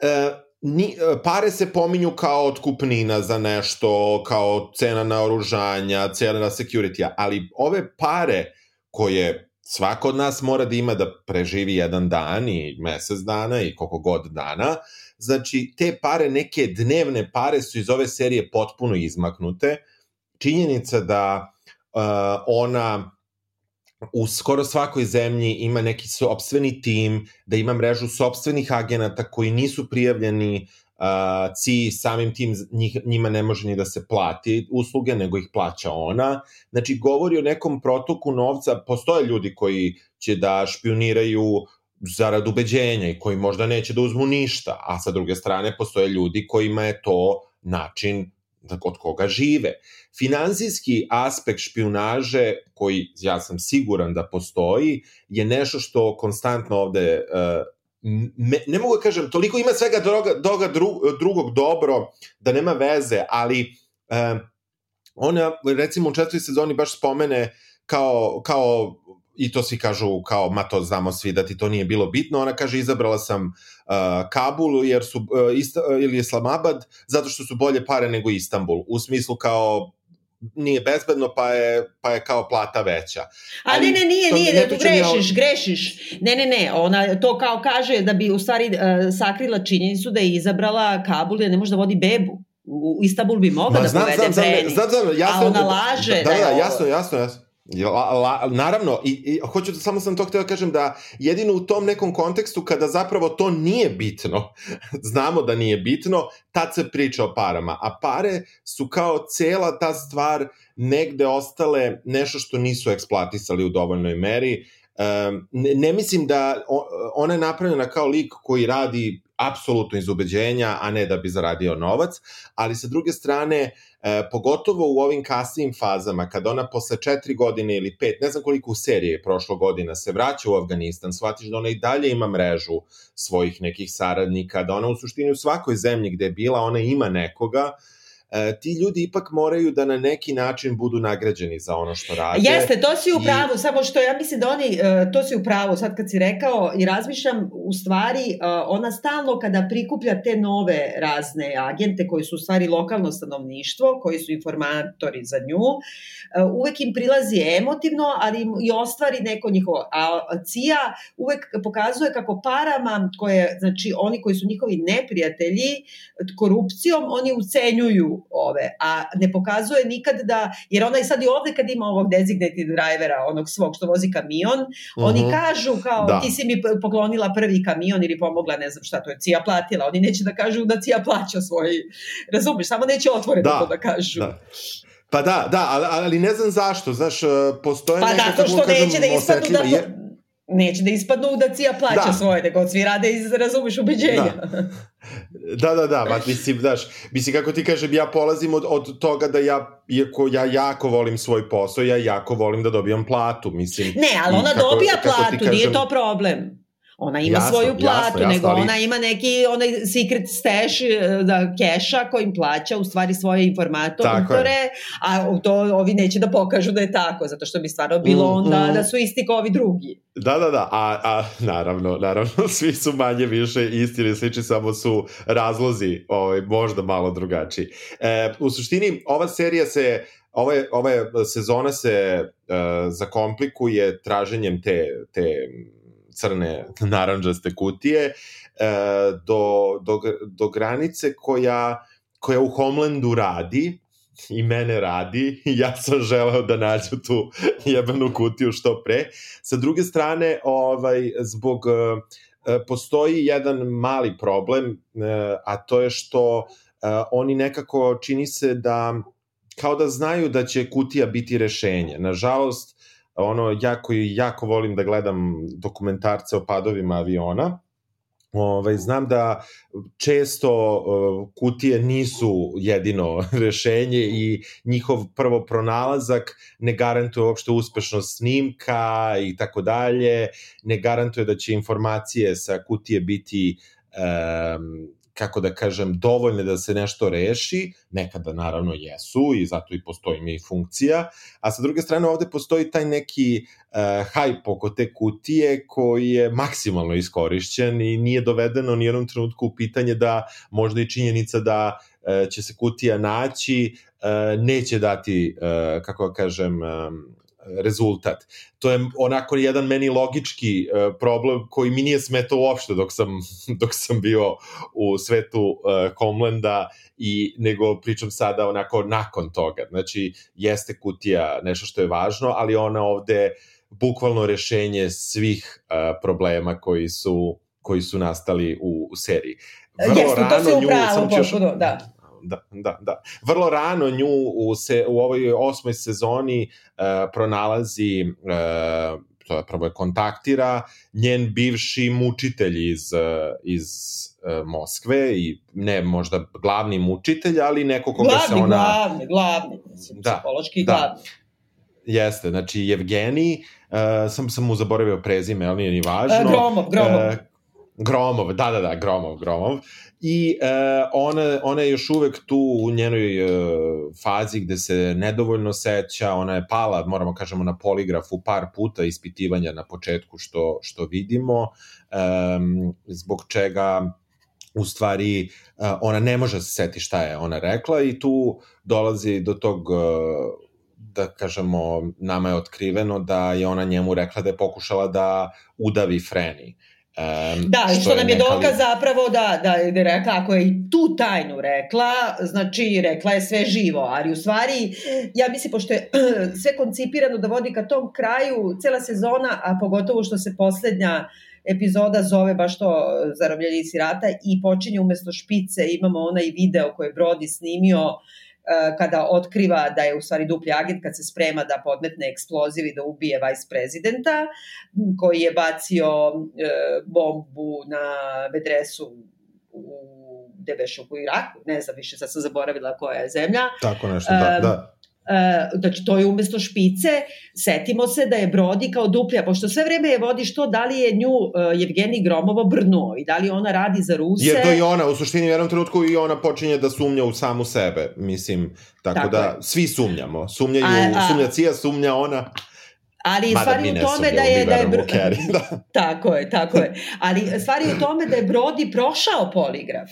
Speaker 2: E, ni, e, pare se pominju kao otkupnina za nešto, kao cena na oružanja, cena na security ali ove pare koje svako od nas mora da ima da preživi jedan dan i mesec dana i koliko god dana, znači te pare, neke dnevne pare su iz ove serije potpuno izmaknute. Činjenica da ona u skoro svakoj zemlji ima neki sobstveni tim, da ima mrežu sobstvenih agenata koji nisu prijavljeni uh, CI samim tim njih, njima ne može ni da se plati usluge, nego ih plaća ona. Znači, govori o nekom protoku novca, postoje ljudi koji će da špioniraju zarad ubeđenja i koji možda neće da uzmu ništa, a sa druge strane postoje ljudi kojima je to način od koga žive. Finansijski aspekt špionaže, koji ja sam siguran da postoji, je nešto što konstantno ovde me, ne mogu da kažem, toliko ima svega droga, doga dru, drugog dobro, da nema veze, ali uh, ona, recimo, u četvrtoj sezoni baš spomene kao, kao i to svi kažu kao, ma to znamo svi da ti to nije bilo bitno, ona kaže izabrala sam uh, Kabul jer su, uh, Ista, uh, ili Islamabad zato što su bolje pare nego Istanbul, u smislu kao nije bezbedno, pa je, pa je kao plata veća.
Speaker 1: A Ali, ne, ne, nije, nije, ne, grešiš, ja... grešiš. Ne, ne, ne, ona to kao kaže da bi u stvari uh, sakrila činjenicu da je izabrala Kabul, da ne može da vodi bebu. U Istanbul bi mogla da znam, povede znam, znam, znam, znam, jasno, a ona laže.
Speaker 2: Da, da, da, jasno, jasno, jasno. La, la, naravno, i, i hoću da samo sam to htio da kažem da jedino u tom nekom kontekstu kada zapravo to nije bitno, znamo da nije bitno, tad se priča o parama, a pare su kao cela ta stvar negde ostale nešto što nisu eksploatisali u dovoljnoj meri. Um, ne, ne mislim da ona je napravljena kao lik koji radi apsolutno iz ubeđenja, a ne da bi zaradio novac, ali sa druge strane, e, pogotovo u ovim kasnim fazama, kada ona posle četiri godine ili pet, ne znam koliko u serije prošlo godina, se vraća u Afganistan, shvatiš da ona i dalje ima mrežu svojih nekih saradnika, da ona u suštini u svakoj zemlji gde je bila, ona ima nekoga, ti ljudi ipak moraju da na neki način budu nagrađeni za ono što rade.
Speaker 1: Jeste, to si u pravu, I... samo što ja mislim da oni, e, to si u pravu, sad kad si rekao i razmišljam, u stvari e, ona stalno kada prikuplja te nove razne agente koji su u stvari lokalno stanovništvo, koji su informatori za nju, uvek im prilazi emotivno, ali i ostvari neko njihovo. A CIA uvek pokazuje kako parama koje, znači oni koji su njihovi neprijatelji, korupcijom, oni ucenjuju ove, a ne pokazuje nikad da, jer ona i sad i ovde kad ima ovog designated drivera, onog svog što vozi kamion, uh -huh. oni mhm. kažu kao da. ti si mi poklonila prvi kamion ili pomogla, ne znam šta, to je Cija platila, oni neće da kažu da Cija plaća svoj, razumiješ, samo neće otvoreno da, to da kažu. Da.
Speaker 2: Pa da, da, ali, ali ne znam zašto, znaš, postoje
Speaker 1: pa neka, zato što neće da ispadnu da, neće da ispadnu da Cija plaća da. svoje, nego svi rade iz, razumeš, ubeđenja.
Speaker 2: Da. da, da, da, ba, mislim, daš, mislim, kako ti kažem, ja polazim od, od toga da ja, iako ja jako volim svoj posao, ja jako volim da dobijam platu, mislim.
Speaker 1: Ne, ali ona kako, dobija platu, kažem, nije to problem. Ona ima jasno, svoju platu, jasno, jasno, nego ali... ona ima neki onaj secret stash e, da, keša kojim plaća u stvari svoje informatore, a to ovi neće da pokažu da je tako, zato što bi stvarno bilo mm, onda mm. da su isti kao ovi drugi.
Speaker 2: Da, da, da, a, a naravno, naravno, svi su manje više isti ili sliči, samo su razlozi ovaj, možda malo drugačiji. E, u suštini, ova serija se ova, ova sezona se uh, zakomplikuje traženjem te, te crne naranđaste kutije e, do, do, do granice koja, koja u Homelandu radi i mene radi ja sam želeo da nađu tu jebanu kutiju što pre. Sa druge strane, ovaj, zbog e, postoji jedan mali problem, e, a to je što oni nekako čini se da kao da znaju da će kutija biti rešenje. Nažalost, ono, ja koji jako volim da gledam dokumentarce o padovima aviona, Ovaj, znam da često uh, kutije nisu jedino rešenje i njihov prvo pronalazak ne garantuje uopšte uspešnost snimka i tako dalje, ne garantuje da će informacije sa kutije biti um, kako da kažem, dovoljne da se nešto reši, nekada naravno jesu i zato i postoji mi funkcija, a sa druge strane ovde postoji taj neki uh, hype oko te kutije koji je maksimalno iskorišćen i nije dovedeno ni jednom trenutku u pitanje da možda i činjenica da uh, će se kutija naći uh, neće dati, uh, kako da kažem, um, rezultat. To je onako jedan meni logički uh, problem koji mi nije smetao uopšte dok sam, dok sam bio u svetu uh, Homlanda i nego pričam sada onako nakon toga. Znači, jeste kutija nešto što je važno, ali ona ovde bukvalno rešenje svih uh, problema koji su koji su nastali u, u seriji.
Speaker 1: Vrlo Jeste, to se upravo, još... da
Speaker 2: da, da, da. Vrlo rano nju u, se, u ovoj osmoj sezoni uh, pronalazi uh, to je prvo je kontaktira njen bivši mučitelj iz, uh, iz uh, Moskve i ne možda glavni mučitelj, ali neko koga
Speaker 1: glavni,
Speaker 2: se ona...
Speaker 1: Glavni, glavni, mislim, da, psihološki da. glavni.
Speaker 2: Jeste, znači Evgenij, uh, sam, sam mu zaboravio prezime, ali nije ni važno.
Speaker 1: Gromov, Gromov. Uh,
Speaker 2: Gromov, da, da, da, Gromov, Gromov. I uh, ona, ona je još uvek tu u njenoj uh, fazi gde se nedovoljno seća, ona je pala, moramo kažemo, na poligrafu par puta ispitivanja na početku što, što vidimo, um, zbog čega u stvari uh, ona ne može da se seti šta je ona rekla i tu dolazi do tog uh, da kažemo, nama je otkriveno da je ona njemu rekla da je pokušala da udavi Freni. Uh,
Speaker 1: Um, da, što, što nam je nekali... dokaz zapravo da, da je rekla, ako je i tu tajnu rekla, znači rekla je sve živo, ali u stvari, ja mislim, pošto je sve koncipirano da vodi ka tom kraju, cela sezona, a pogotovo što se poslednja epizoda zove baš to Zarobljenici rata i počinje umesto špice, imamo onaj video koji Brody snimio uh, kada otkriva da je u stvari dupli agent kad se sprema da podmetne eksploziv i da ubije vice prezidenta koji je bacio e, bombu na bedresu u Debešoku u Iraku, ne znam više, sad sam zaboravila koja je zemlja.
Speaker 2: Tako nešto, da, da.
Speaker 1: Uh, znači to je umesto špice, setimo se da je Brodi kao duplja, pošto sve vreme je vodi što da li je nju uh, Evgeni Gromovo brnuo i da li ona radi za Ruse.
Speaker 2: Jer to i ona, u suštini u jednom trenutku i ona počinje da sumnja u samu sebe, mislim, tako, tako da je. svi sumnjamo, sumnjaju, a, a, sumnja Cija, sumnja ona.
Speaker 1: Ali Mada stvari u tome da je da je da. tako je, tako je. Ali stvari u tome da je Brodi prošao poligraf.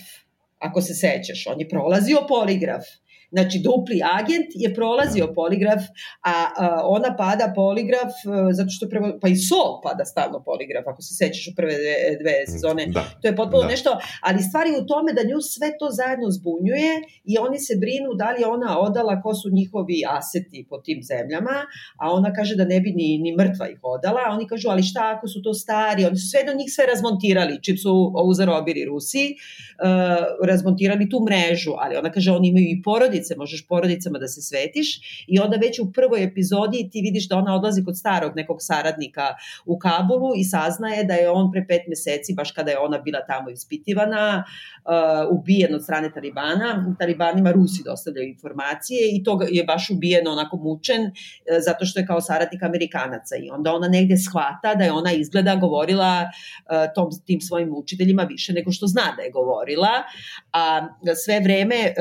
Speaker 1: Ako se sećaš, on je prolazio poligraf Znači, dupli agent je prolazio da. poligraf, a, a ona pada poligraf a, e, zato što prvo, pa i Sol pada stalno poligraf, ako se sećaš u prve dve, dve mm, sezone. Da. To je potpuno da. nešto, ali stvari u tome da nju sve to zajedno zbunjuje i oni se brinu da li ona odala ko su njihovi aseti po tim zemljama, a ona kaže da ne bi ni, ni mrtva ih odala, a oni kažu, ali šta ako su to stari, oni su sve do njih sve razmontirali, čim su ovu zarobili Rusi, uh, razmontirali tu mrežu, ali ona kaže, oni imaju i porodi porodice, možeš porodicama da se svetiš i onda već u prvoj epizodi ti vidiš da ona odlazi kod starog nekog saradnika u Kabulu i saznaje da je on pre pet meseci, baš kada je ona bila tamo ispitivana, uh, ubijen od strane Talibana. Talibanima Rusi dostavljaju informacije i to je baš ubijen onako mučen uh, zato što je kao saradnik Amerikanaca i onda ona negde shvata da je ona izgleda govorila uh, tom, tim svojim učiteljima više nego što zna da je govorila, a sve vreme uh,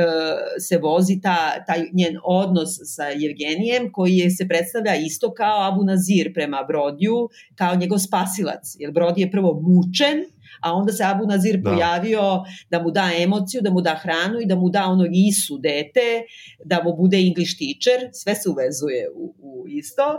Speaker 1: se vozi vozi ta, taj njen odnos sa Evgenijem koji je, se predstavlja isto kao Abu Nazir prema Brodiju, kao njegov spasilac. Jer Brodi je prvo mučen, a onda se Abu Nazir da. pojavio da mu da emociju, da mu da hranu i da mu da ono Isu dete, da mu bude English teacher, sve se uvezuje u, u isto.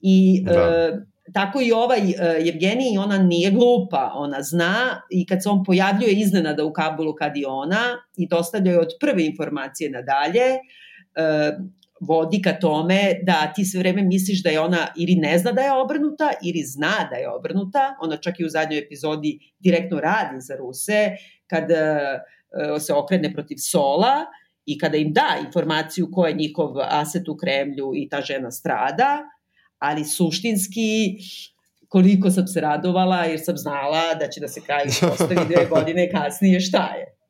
Speaker 1: I da. e, tako i ovaj uh, Evgenij, ona nije glupa, ona zna i kad se on pojavljuje iznenada u Kabulu kad i ona i dostavljaju od prve informacije nadalje, uh, vodi ka tome da ti sve vreme misliš da je ona ili ne zna da je obrnuta ili zna da je obrnuta. Ona čak i u zadnjoj epizodi direktno radi za Ruse kad uh, se okrene protiv Sola i kada im da informaciju ko je njihov aset u Kremlju i ta žena strada, ali suštinski koliko sam se radovala jer sam znala da će da se kraj postavi dve godine kasnije šta je.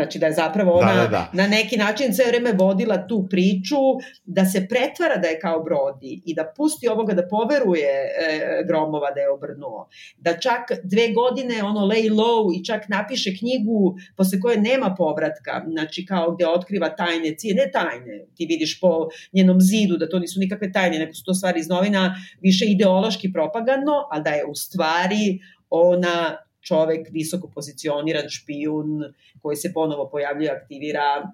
Speaker 1: Znači da je zapravo ona da, da, da. na neki način sve vreme vodila tu priču da se pretvara da je kao Brodi i da pusti ovoga da poveruje e, Gromova da je obrnuo. Da čak dve godine ono lay low i čak napiše knjigu posle koje nema povratka, znači kao gde otkriva tajne cije, ne tajne, ti vidiš po njenom zidu da to nisu nikakve tajne, nego su to stvari iz novina više ideološki propagandno, a da je u stvari ona čovek visoko pozicioniran špijun koji se ponovo pojavljuje, aktivira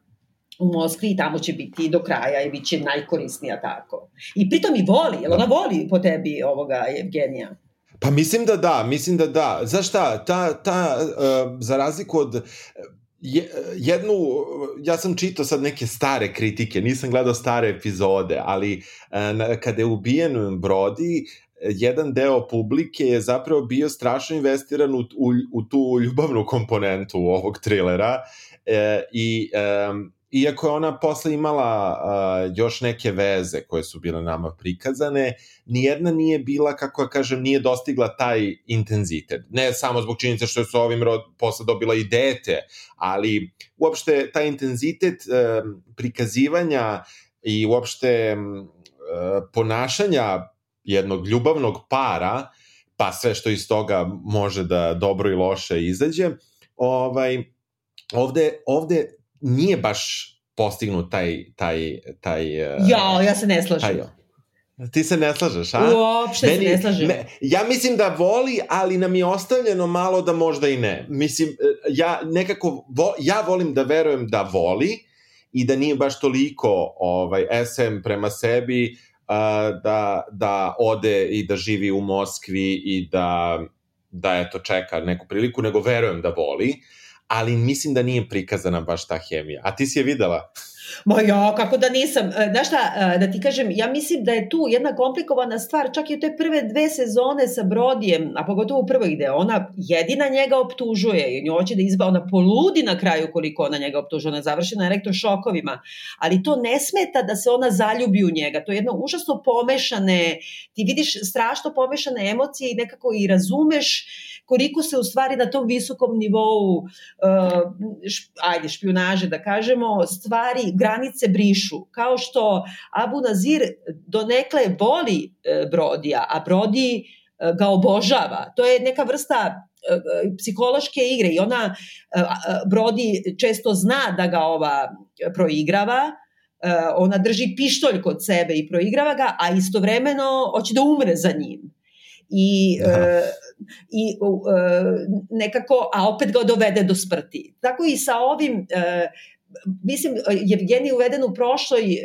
Speaker 1: u Moskvi i tamo će biti do kraja i bit će najkorisnija tako. I pritom i voli, jel ona voli po tebi ovoga Evgenija?
Speaker 2: Pa mislim da da, mislim da da. Znaš šta, ta, ta uh, za razliku od je, jednu, ja sam čitao sad neke stare kritike, nisam gledao stare epizode, ali uh, kada je ubijen Brody, jedan deo publike je zapravo bio strašno investiran u, u, u tu ljubavnu komponentu ovog trilera e, i e, iako je ona posle imala uh, još neke veze koje su bile nama prikazane, nijedna nije bila, kako ja kažem, nije dostigla taj intenzitet. Ne samo zbog činjenice što je su ovim rod posle dobila i dete, ali uopšte taj intenzitet uh, prikazivanja i uopšte uh, ponašanja jednog ljubavnog para, pa sve što iz toga može da dobro i loše izađe, ovaj, ovde, ovde nije baš postignut taj... taj, taj
Speaker 1: eh, ja, ja se ne slažem. Taj,
Speaker 2: Ti se ne slažeš, a?
Speaker 1: Uopšte Meni, se ne slažem. Me,
Speaker 2: ja mislim da voli, ali nam je ostavljeno malo da možda i ne. Mislim, eh, ja nekako, vo, ja volim da verujem da voli i da nije baš toliko ovaj, SM prema sebi, da, da ode i da živi u Moskvi i da, da eto, čeka neku priliku, nego verujem da voli, ali mislim da nije prikazana baš ta hemija. A ti si je videla?
Speaker 1: Ma ja, kako da nisam. E, znaš šta, e, da ti kažem, ja mislim da je tu jedna komplikovana stvar, čak i u te prve dve sezone sa Brodijem, a pogotovo u prvoj gde ona jedina njega optužuje nju hoće da izba, ona poludi na kraju koliko ona njega optužuje, ona završi na elektrošokovima, ali to ne smeta da se ona zaljubi u njega, to je jedno užasno pomešane, ti vidiš strašno pomešane emocije i nekako i razumeš koliko se u stvari na tom visokom nivou uh, š, ajde špionaže da kažemo stvari granice brišu kao što Abu Nazir donekle voli uh, Brodija a Brodi uh, ga obožava to je neka vrsta psihološke igre i ona Brodi često zna da ga ova proigrava ona drži pištolj kod sebe i proigrava ga, a istovremeno hoće da umre za njim. I da i uh, nekako, a opet ga dovede do smrti. Tako i sa ovim uh, mislim, Evgenij je uveden u prošloj e,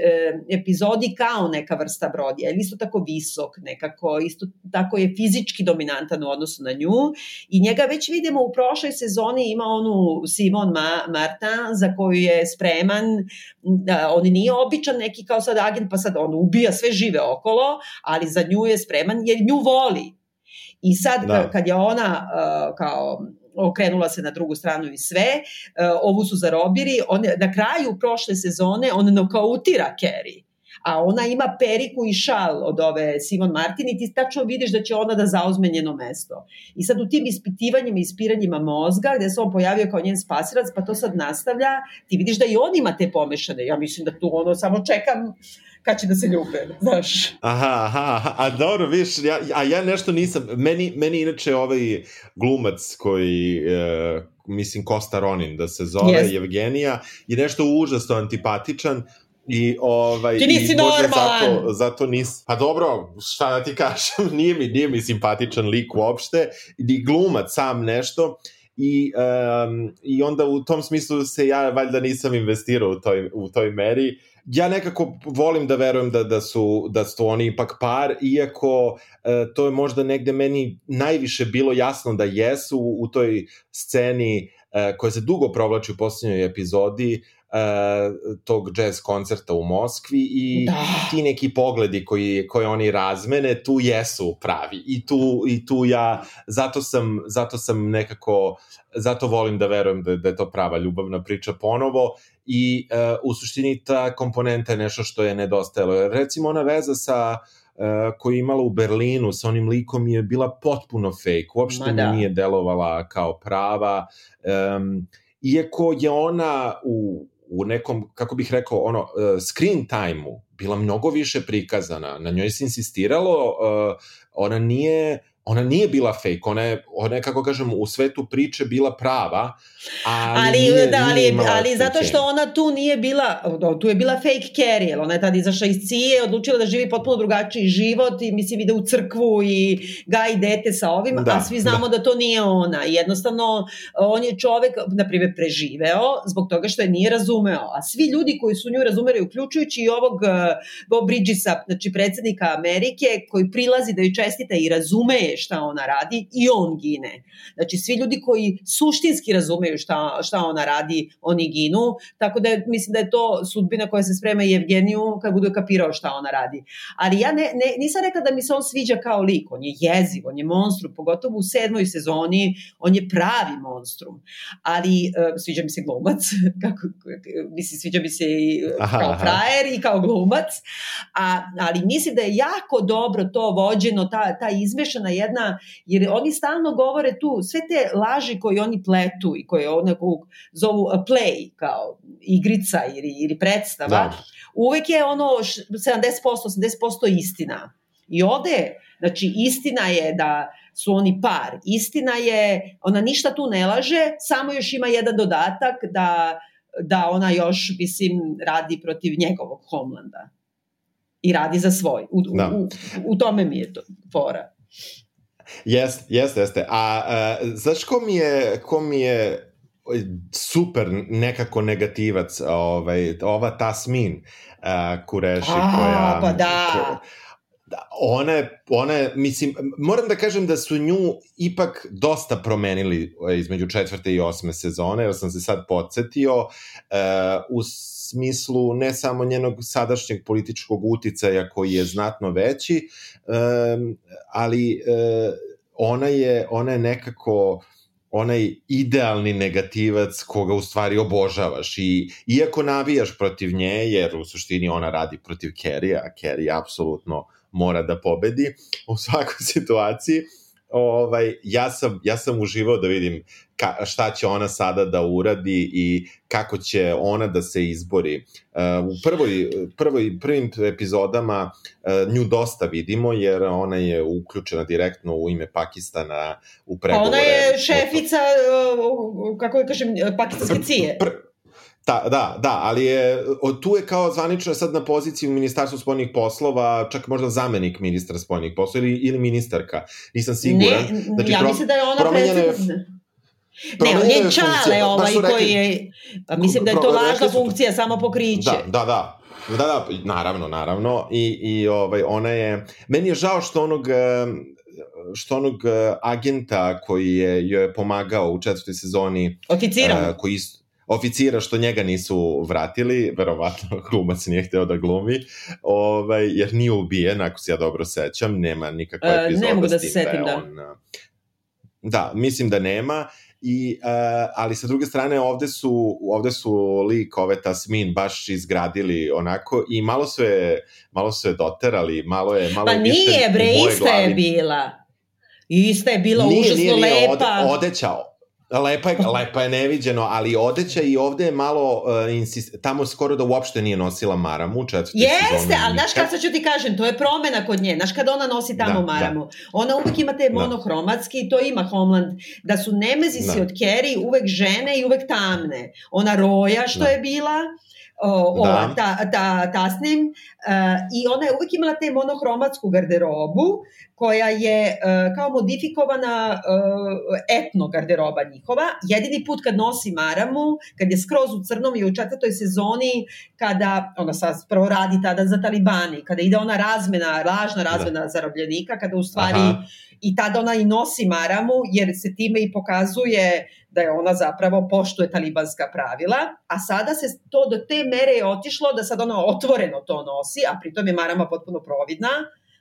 Speaker 1: epizodi kao neka vrsta brodija, je isto tako visok, nekako, isto tako je fizički dominantan u odnosu na nju i njega već vidimo u prošloj sezoni ima onu Simon Ma, Martin za koju je spreman, da, on nije običan neki kao sad agent, pa sad on ubija sve žive okolo, ali za nju je spreman jer nju voli I sad da. kad je ona uh, kao okrenula se na drugu stranu i sve, uh, ovu su zarobiri, on, na kraju prošle sezone on nokautira Kerry a ona ima periku i šal od ove Simon Martin i ti tačno vidiš da će ona da zauzme njeno mesto. I sad u tim ispitivanjima i ispiranjima mozga, gde se on pojavio kao njen spasilac, pa to sad nastavlja, ti vidiš da i on ima te pomešane. Ja mislim da tu ono samo čekam kad će da se ljube, znaš.
Speaker 2: Aha, aha, aha. a dobro, viš, ja, a ja nešto nisam, meni, meni inače ovaj glumac koji, uh, mislim Kosta Ronin da se zove, yes. Evgenija, je nešto užasno antipatičan, I ovaj
Speaker 1: Ti nisi
Speaker 2: i
Speaker 1: normalan.
Speaker 2: Zato, zato nis. Pa dobro, šta da ti kažem, nije mi nije mi simpatičan lik uopšte, ni glumac sam nešto i, um, i onda u tom smislu se ja valjda nisam investirao u toj, u toj meri ja nekako volim da verujem da, da, su, da su oni ipak par, iako e, to je možda negde meni najviše bilo jasno da jesu u, u toj sceni e, koja se dugo provlači u poslednjoj epizodi, uh, tog jazz koncerta u Moskvi i da. ti neki pogledi koji, koje oni razmene tu jesu pravi i tu, i tu ja zato sam, zato sam nekako zato volim da verujem da, da je to prava ljubavna priča ponovo i uh, u suštini ta komponenta je nešto što je nedostajalo. Recimo ona veza sa koju je imala u Berlinu sa onim likom je bila potpuno fake, uopšte da. mi nije delovala kao prava, um, iako je ona u, u nekom, kako bih rekao, ono, uh, screen time-u bila mnogo više prikazana, na njoj se insistiralo, uh, ona nije ona nije bila fake, ona je, ona je kako kažem, u svetu priče bila prava, ali, ali nije, da,
Speaker 1: ali, nije ali zato što ona tu nije bila, tu je bila fake Carrie, ona je tada izašla iz cije, odlučila da živi potpuno drugačiji život i mislim ide u crkvu i gaji dete sa ovim, da, a svi znamo da. da to nije ona. Jednostavno, on je čovek, na primjer, preživeo zbog toga što je nije razumeo, a svi ljudi koji su nju razumeli, uključujući i ovog uh, Bob Bridgesa, znači predsednika Amerike, koji prilazi da ju čestita i razume šta ona radi i on gine. Znači, svi ljudi koji suštinski razumeju šta, šta ona radi, oni ginu, tako da je, mislim da je to sudbina koja se sprema i Evgeniju kad bude kapirao šta ona radi. Ali ja ne, ne, nisam rekla da mi se on sviđa kao lik, on je jeziv, on je monstrum, pogotovo u sedmoj sezoni, on je pravi monstrum. Ali uh, sviđa mi se glumac, kako, mislim, sviđa mi se i aha, kao aha. frajer i kao glumac, a, ali mislim da je jako dobro to vođeno, ta, ta izmešana jedna, jer oni stalno govore tu, sve te laži koje oni pletu i koje onako zovu play, kao igrica ili, ili predstava, da. uvek je ono 70%, 80% istina. I ovde, znači istina je da su oni par. Istina je, ona ništa tu ne laže, samo još ima jedan dodatak da, da ona još, mislim, radi protiv njegovog Homlanda. I radi za svoj. U, da. u, u tome mi je to fora.
Speaker 2: Jeste, jeste, jeste. A, a znaš ko mi je, ko mi je super nekako negativac, ovaj, ova Tasmin uh, Kureši
Speaker 1: a,
Speaker 2: koja...
Speaker 1: pa da.
Speaker 2: Ko, da, ona je, ona je, mislim, moram da kažem da su nju ipak dosta promenili između četvrte i osme sezone, jer sam se sad podsjetio, uh, u smislu ne samo njenog sadašnjeg političkog uticaja koji je znatno veći, ali uh, ona je, ona je nekako onaj idealni negativac koga u stvari obožavaš i iako navijaš protiv nje, jer u suštini ona radi protiv Kerry, a Kerry apsolutno mora da pobedi u svakoj situaciji, ovaj, ja, sam, ja sam uživao da vidim ka, šta će ona sada da uradi i kako će ona da se izbori. Uh, u prvoj, prvoj, prvim epizodama uh, nju dosta vidimo, jer ona je uključena direktno u ime Pakistana u pregovore.
Speaker 1: Ona je šefica, uh, kako je kažem, pakistanske cije. Pr,
Speaker 2: Da, da, da, ali je, tu je kao zvanično sad na poziciji u Ministarstvu spoljnih poslova, čak možda zamenik ministra spoljnih poslova ili, ili ministarka, nisam siguran.
Speaker 1: Ne, znači, ja mislim da je ona predsednica. Ne, on je Čale ovaj koji je, pa mislim da je to važna funkcija, samo pokriće.
Speaker 2: Da, da, da. Da, da, naravno, naravno. I, i ovaj, ona je, meni je žao što onog, što onog agenta koji je joj je pomagao u četvrtoj sezoni.
Speaker 1: Oficirom. Uh,
Speaker 2: koji isto, oficira što njega nisu vratili, verovatno glumac nije hteo da glumi, ovaj, jer nije ubijen, ako se ja dobro sećam, nema nikakva uh, epizoda ne mogu da se da setim, da. On, da, mislim da nema, I, uh, ali sa druge strane ovde su, ovde su lik ove Tasmin baš izgradili onako i malo su je, malo su je doterali, malo je malo
Speaker 1: pa nije bre, ista je bila. Ista je bila nije, užasno nije, nije, lepa.
Speaker 2: Ode, odeća, Lepa je, lepa je neviđeno, ali odeća i ovde je malo, uh, insist, tamo skoro da uopšte nije nosila maramu u četvrti
Speaker 1: Jeste, ali znaš kada ću ti kažem, to je promena kod nje, znaš kada ona nosi tamo da, da. maramu, da. ona uvek ima te da. monohromatski, to ima Homeland, da su nemezisi da. od Kerry uvek žene i uvek tamne. Ona roja što da. je bila, o, da. o, ta, ta, tasnim uh, i ona je uvijek imala te monohromatsku garderobu koja je uh, kao modifikovana uh, etno garderoba njihova. Jedini put kad nosi maramu, kad je skroz u crnom i u četvrtoj sezoni, kada ona sad prvo radi tada za talibani, kada ide ona razmena, lažna razmena da. zarobljenika, kada u stvari Aha. i tada ona i nosi maramu, jer se time i pokazuje da je ona zapravo poštuje talibanska pravila, a sada se to do te mere je otišlo da sad ona otvoreno to nosi, a pritom je marama potpuno providna,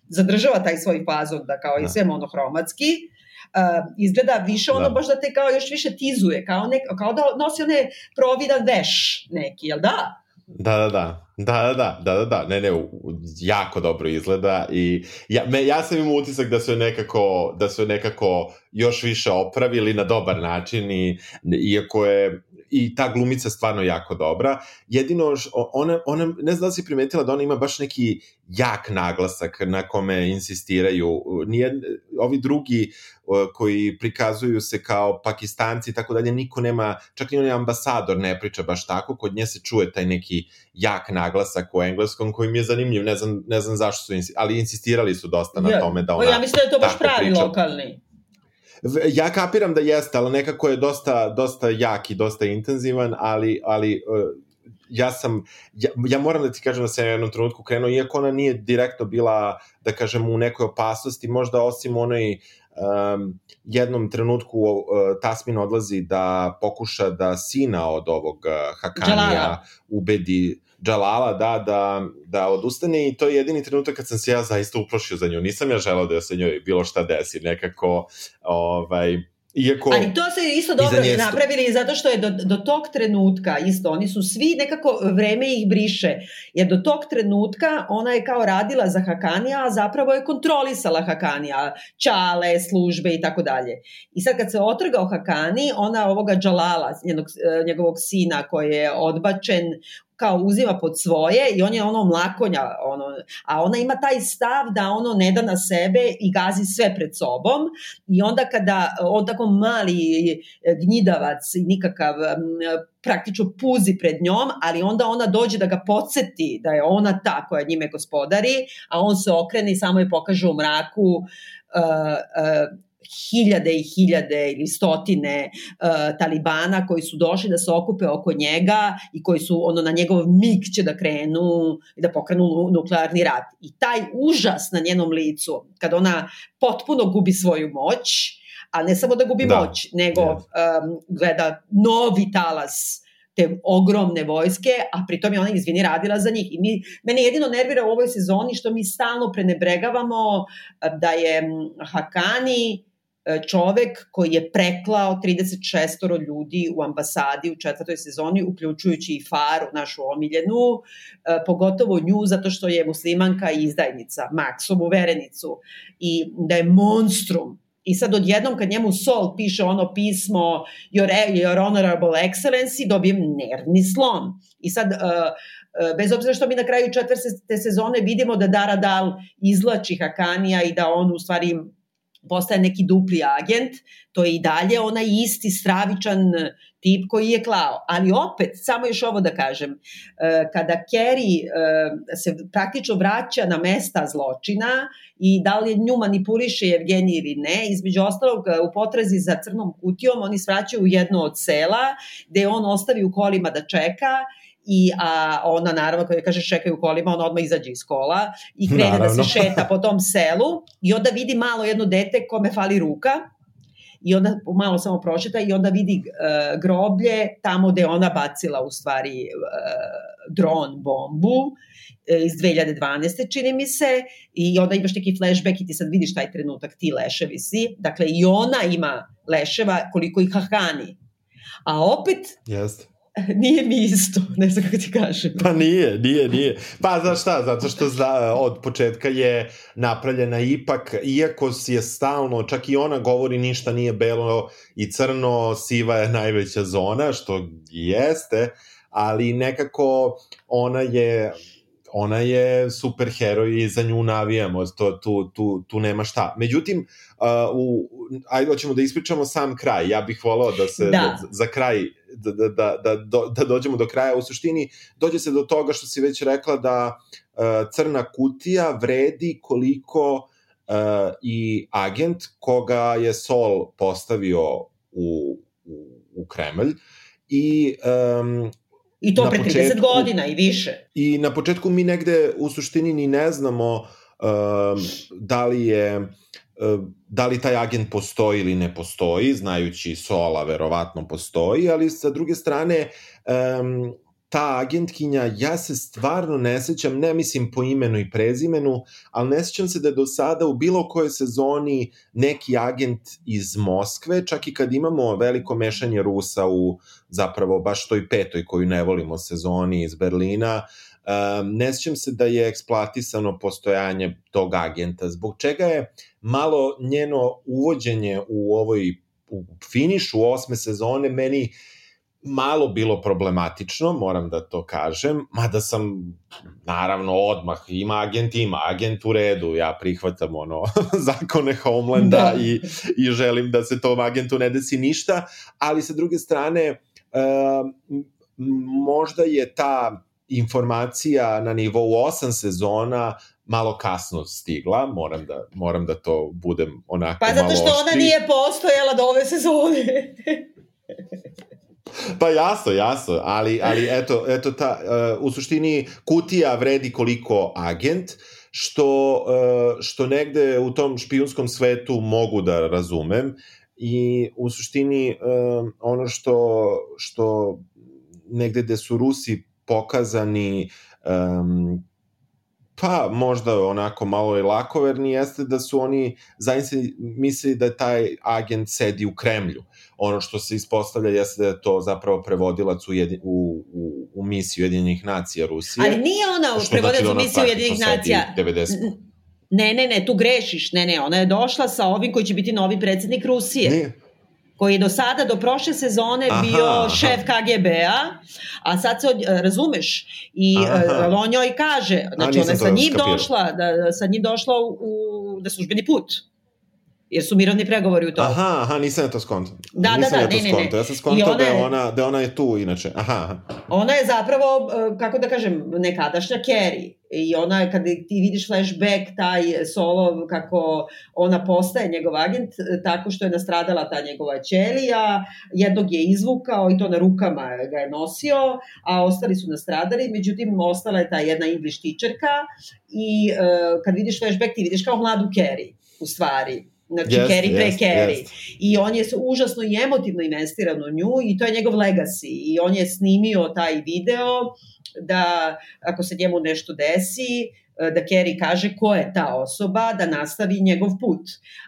Speaker 1: zadržava taj svoj fazon da kao i da. sve monohromatski, uh, izgleda više ono da. baš da te kao još više tizuje, kao, nek, kao da nosi one providan veš neki, jel da?
Speaker 2: Da, da, da. Da, da, da, da, da, ne, ne, jako dobro izgleda i ja, me, ja sam imao utisak da su nekako, da su nekako još više opravili na dobar način i iako je i ta glumica stvarno jako dobra. Jedino, ona, ona, ne znam da si primetila da ona ima baš neki jak naglasak na kome insistiraju. Nije, ovi drugi koji prikazuju se kao pakistanci i tako dalje, niko nema, čak i onaj ambasador ne priča baš tako, kod nje se čuje taj neki jak naglasak u engleskom koji mi je zanimljiv, ne znam, ne znam zašto su, ali insistirali su dosta na tome da ona
Speaker 1: Ja mislim da je to baš pravi priča. lokalni.
Speaker 2: Ja kapiram da jeste, ali nekako je dosta, dosta jak i dosta intenzivan, ali, ali ja sam, ja, ja moram da ti kažem da sam u jednom trenutku krenuo, iako ona nije direktno bila, da kažem, u nekoj opasnosti, možda osim onoj um, jednom trenutku uh, Tasmin odlazi da pokuša da sina od ovog uh, Hakanija Džalala. ubedi Džalala da, da, da odustane i to je jedini trenutak kad sam se ja zaista uplašio za nju. Nisam ja želao da se njoj bilo šta desi, nekako ovaj, Iako,
Speaker 1: Ali to se isto dobro njesto... napravili zato što je do, do tog trenutka isto, oni su svi nekako vreme ih briše, jer do tog trenutka ona je kao radila za Hakanija, a zapravo je kontrolisala Hakanija, čale, službe i tako dalje. I sad kad se otrgao Hakani, ona ovoga Džalala, njenog, e, njegovog sina koji je odbačen kao uzima pod svoje i on je ono mlakonja, ono, a ona ima taj stav da ono ne da na sebe i gazi sve pred sobom i onda kada on tako mali gnjidavac i nikakav praktično puzi pred njom, ali onda ona dođe da ga podsjeti da je ona ta koja njime gospodari, a on se okrene i samo je pokaže u mraku uh, uh, hiljade i hiljade ili stotine uh, talibana koji su došli da se okupe oko njega i koji su ono na njegov mig će da krenu i da pokrenu nuklearni rat. I taj užas na njenom licu, kad ona potpuno gubi svoju moć, a ne samo da gubi da. moć, nego yes. um, gleda novi talas te ogromne vojske, a pritom je ona, izvini, radila za njih. I mi, mene jedino nervira u ovoj sezoni što mi stalno prenebregavamo da je Hakani čovek koji je preklao 36 ljudi u ambasadi u četvrtoj sezoni, uključujući i Faru, našu omiljenu, e, pogotovo nju zato što je muslimanka i izdajnica, Maksovu verenicu, i da je monstrum I sad odjednom kad njemu Sol piše ono pismo Your, your Honorable Excellency, dobijem nervni slom. I sad, bez obzira što mi na kraju četvrte sezone vidimo da Dara Dal izlači Hakanija i da on u stvari postaje neki dupli agent, to je i dalje onaj isti stravičan tip koji je klao. Ali opet, samo još ovo da kažem, e, kada Kerry e, se praktično vraća na mesta zločina i da li nju manipuliše Evgenij ili ne, između ostalog e, u potrazi za crnom kutijom oni svraćaju u jedno od sela gde on ostavi u kolima da čeka i a ona naravno kada kaže čekaj u kolima, ona odmah izađe iz kola i krene naravno. da se šeta po tom selu i onda vidi malo jedno dete kome fali ruka i onda malo samo prošeta i onda vidi uh, groblje tamo gde ona bacila u stvari uh, dron bombu uh, iz 2012. čini mi se i onda imaš neki flashback i ti sad vidiš taj trenutak ti leševi si dakle i ona ima leševa koliko ih Hahani a opet
Speaker 2: Jeste
Speaker 1: nije mi isto, ne znam kako ti kažem.
Speaker 2: Pa nije, nije, nije. Pa znaš šta, zato što za, od početka je napravljena ipak, iako je stalno, čak i ona govori ništa nije belo i crno, siva je najveća zona, što jeste, ali nekako ona je ona je super heroj i za nju navijamo, to, tu, tu, tu nema šta. Međutim, uh, u, ajde, hoćemo da ispričamo sam kraj. Ja bih volao da se da. Da, za kraj da, da, da, da, da dođemo do kraja. U suštini, dođe se do toga što si već rekla da uh, crna kutija vredi koliko uh, i agent koga je Sol postavio u, u, u Kremlj i um,
Speaker 1: I to pre 30 početku, godina i više.
Speaker 2: I na početku mi negde u suštini ni ne znamo um, da li je da li taj agent postoji ili ne postoji, znajući Sola verovatno postoji, ali sa druge strane um, ta agentkinja, ja se stvarno ne sećam, ne mislim po imenu i prezimenu, ali ne sećam se da je do sada u bilo kojoj sezoni neki agent iz Moskve, čak i kad imamo veliko mešanje Rusa u zapravo baš toj petoj koju ne volimo sezoni iz Berlina, um, ne sećam se da je eksploatisano postojanje tog agenta, zbog čega je malo njeno uvođenje u ovoj u finišu osme sezone meni malo bilo problematično, moram da to kažem, mada sam, naravno, odmah, ima agent, ima agent u redu, ja prihvatam ono, zakone Homelanda da. i, i želim da se tom agentu ne desi ništa, ali sa druge strane, uh, možda je ta informacija na nivou 8 sezona malo kasno stigla, moram da, moram da to budem onako
Speaker 1: malo
Speaker 2: Pa
Speaker 1: zato što ona nije postojala do ove sezone.
Speaker 2: Pa jasno, jasno, ali, ali eto, eto ta, uh, u suštini kutija vredi koliko agent, što, uh, što negde u tom špijunskom svetu mogu da razumem i u suštini uh, ono što, što negde gde su Rusi pokazani um, pa možda onako malo i lakoverni jeste da su oni zaista mislili da taj agent sedi u Kremlju. Ono što se ispostavlja jeste da je to zapravo prevodilac u, jedi, u, u, u misiju Jedinih nacija Rusije.
Speaker 1: Ali nije ona znači prevodilac u misiju Jedinih nacija.
Speaker 2: 90.
Speaker 1: Ne, ne, ne, tu grešiš. Ne, ne, ona je došla sa ovim koji će biti novi predsednik Rusije. Nije koji je do sada, do prošle sezone aha, bio aha. šef KGB-a, a sad se, razumeš, i aha. E, on joj kaže, znači ona sa njim skapirao. došla, da, sa njim došla u, u da službeni put jer su mirovni pregovori u to.
Speaker 2: Aha, aha, nisam ja to skonto.
Speaker 1: Da, nisam da, da, ja ne, ne, ne.
Speaker 2: Ja sam skonto da, je ona, da ona je tu inače. Aha.
Speaker 1: Ona je zapravo, e, kako da kažem, nekadašnja Kerry. I ona, je, kada ti vidiš flashback, taj solo, kako ona postaje njegov agent, e, tako što je nastradala ta njegova ćelija, jednog je izvukao i to na rukama ga je nosio, a ostali su nastradali, međutim, ostala je ta jedna English teacherka i uh, kad vidiš flashback, ti vidiš kao mladu Kerry, u stvari Znači, yes, Kerry pre yes. Yes. I on je užasno i emotivno investiran u nju i to je njegov legacy. I on je snimio taj video da ako se njemu nešto desi, da Kerry kaže ko je ta osoba, da nastavi njegov put.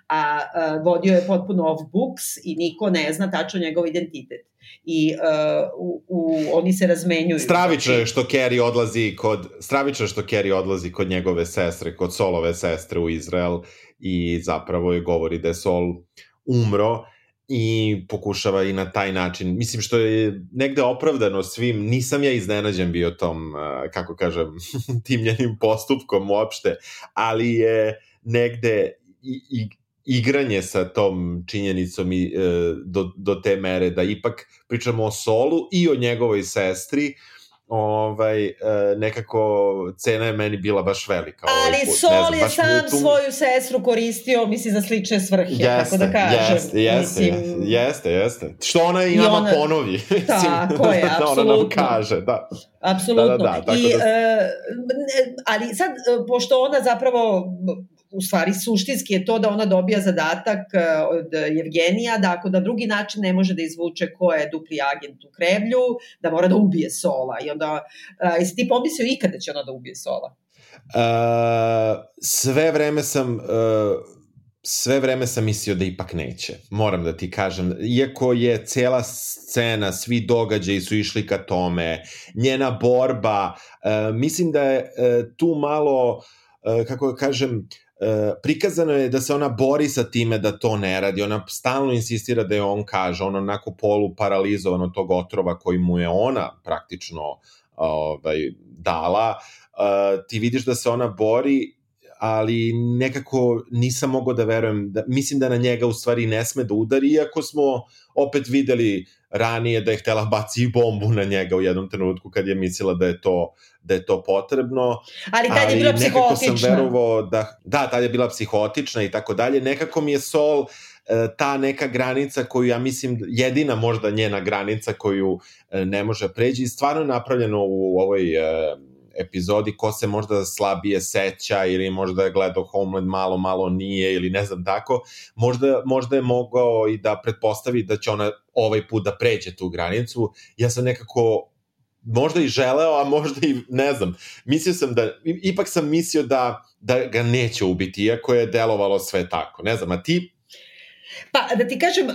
Speaker 1: A, a vodio je potpuno off books i niko ne zna tačno njegov identitet i uh, u, u, oni se razmenjuju.
Speaker 2: Stravično je znači- što Kerry odlazi kod stravično je što Kerry odlazi kod njegove sestre, kod Solove sestre u Izrael i zapravo je govori da je Sol umro i pokušava i na taj način, mislim što je negde opravdano svim, nisam ja iznenađen bio tom, kako kažem, timljenim postupkom uopšte, ali je negde i, i igranje sa tom činjenicom i, e, do, do te mere da ipak pričamo o Solu i o njegovoj sestri, ovaj, e, nekako cena je meni bila baš velika.
Speaker 1: Ovaj Ali put. Sol je sam tu... svoju sestru koristio, misli, za slične svrhe, jeste, tako da kažem.
Speaker 2: Jeste, jeste, mislim... jeste, jeste. Što ona i, I nama ona... ponovi.
Speaker 1: Tako je,
Speaker 2: apsolutno.
Speaker 1: da ona
Speaker 2: nam kaže, da.
Speaker 1: Apsolutno. Da, da, da, tako I, da... Uh, ali sad, pošto ona zapravo u stvari suštinski je to da ona dobija zadatak e, od Evgenija da ako na drugi način ne može da izvuče ko je dupli agent u Kremlju, da mora da ubije Sola. I onda, uh, jesi ti pomislio ikada će ona da ubije Sola?
Speaker 2: Uh, sve vreme sam... Uh sve vreme sam mislio da ipak neće. Moram da ti kažem, iako je cela scena, svi događaji su išli ka tome, njena borba, uh, mislim da je uh, tu malo, uh, kako da kažem, E, prikazano je da se ona bori sa time da to ne radi, ona stalno insistira da je on kaže, on onako polu paralizovan od tog otrova koji mu je ona praktično ovaj, dala, uh, ti vidiš da se ona bori ali nekako nisam mogao da verujem, da, mislim da na njega u stvari ne sme da udari, iako smo opet videli ranije da je htela baci bombu na njega u jednom trenutku kad je mislila da je to da je to potrebno.
Speaker 1: Ali tad je bila psihotična.
Speaker 2: sam verovao da, da, tad je bila psihotična i tako dalje. Nekako mi je Sol e, ta neka granica koju ja mislim jedina možda njena granica koju e, ne može pređi stvarno napravljeno u ovoj e, epizodi ko se možda slabije seća ili možda je gledao Homeland malo, malo nije ili ne znam tako, možda, možda je mogao i da pretpostavi da će ona ovaj put da pređe tu granicu. Ja sam nekako možda i želeo, a možda i ne znam. Mislio sam da, ipak sam mislio da, da ga neće ubiti, iako je delovalo sve tako. Ne znam, a ti
Speaker 1: Pa, da ti kažem, uh,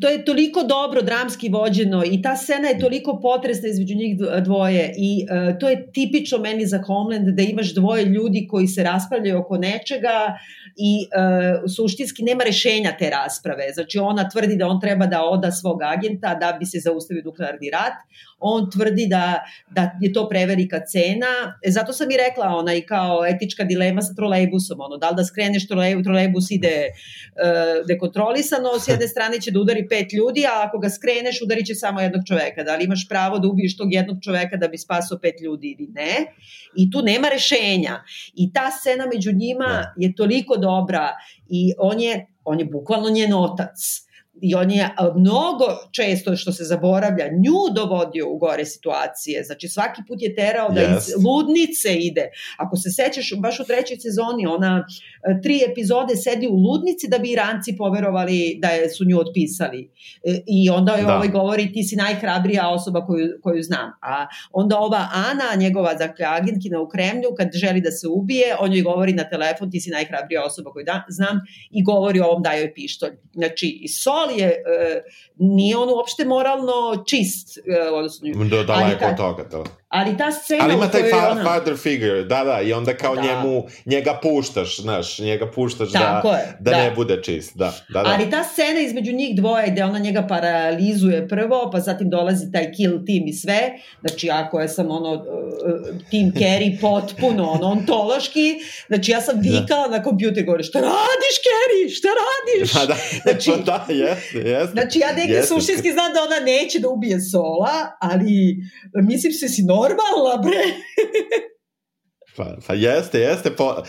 Speaker 1: to je toliko dobro dramski vođeno i ta scena je toliko potresna između njih dvoje i uh, to je tipično meni za Homeland da imaš dvoje ljudi koji se raspravljaju oko nečega i uh, suštinski nema rešenja te rasprave. Znači ona tvrdi da on treba da oda svog agenta da bi se zaustavio nuklearni rat, on tvrdi da, da je to prevelika cena. E, zato sam i rekla ona i kao etička dilema sa trolejbusom, ono, da li da skreneš trolejbus, trolejbus ide e, dekontrolisano, s jedne strane će da udari pet ljudi, a ako ga skreneš udari će samo jednog čoveka. Da li imaš pravo da ubiješ tog jednog čoveka da bi spasao pet ljudi ili ne? I tu nema rešenja. I ta scena među njima da. je toliko dobra i on je, on je bukvalno njen otac i on je mnogo često što se zaboravlja nju dovodio u gore situacije. Znači svaki put je terao da yes. iz ludnice ide. Ako se sećaš baš u trećoj sezoni ona e, tri epizode sedi u ludnici da bi Iranci poverovali da je, su nju otpisali. E, i onda je da. ovaj govori ti si najhrabrija osoba koju, koju znam. A onda ova Ana njegova dakle agentkina u Kremlju kad želi da se ubije on joj govori na telefon ti si najhrabrija osoba koju da, znam. I govori ovom da joj pištolj. Znači i Sol ali je, e, nije on uopšte moralno čist. E, odnosno,
Speaker 2: da, daleko od toga, da.
Speaker 1: Ali ta scena
Speaker 2: Ali ima taj fa ona... father figure, da, da, i onda kao da. njemu, njega puštaš, znaš, njega puštaš da- Tako da, je, da, da, ne bude čist, da, da, da.
Speaker 1: Ali ta scena između njih dvoje gde ona njega paralizuje prvo, pa zatim dolazi taj kill team i sve, znači ako je sam ono, uh, team carry potpuno, ono, ontološki, znači ja sam da. vikala da. na kompjuter, gore, šta radiš carry, šta radiš?
Speaker 2: Pa da, znači, pa da, jeste, jeste.
Speaker 1: Znači ja negde suštinski znam da ona neće da ubije Sola, ali mislim se si normalna, bre.
Speaker 2: Pa, pa jeste, jeste. Po, uh,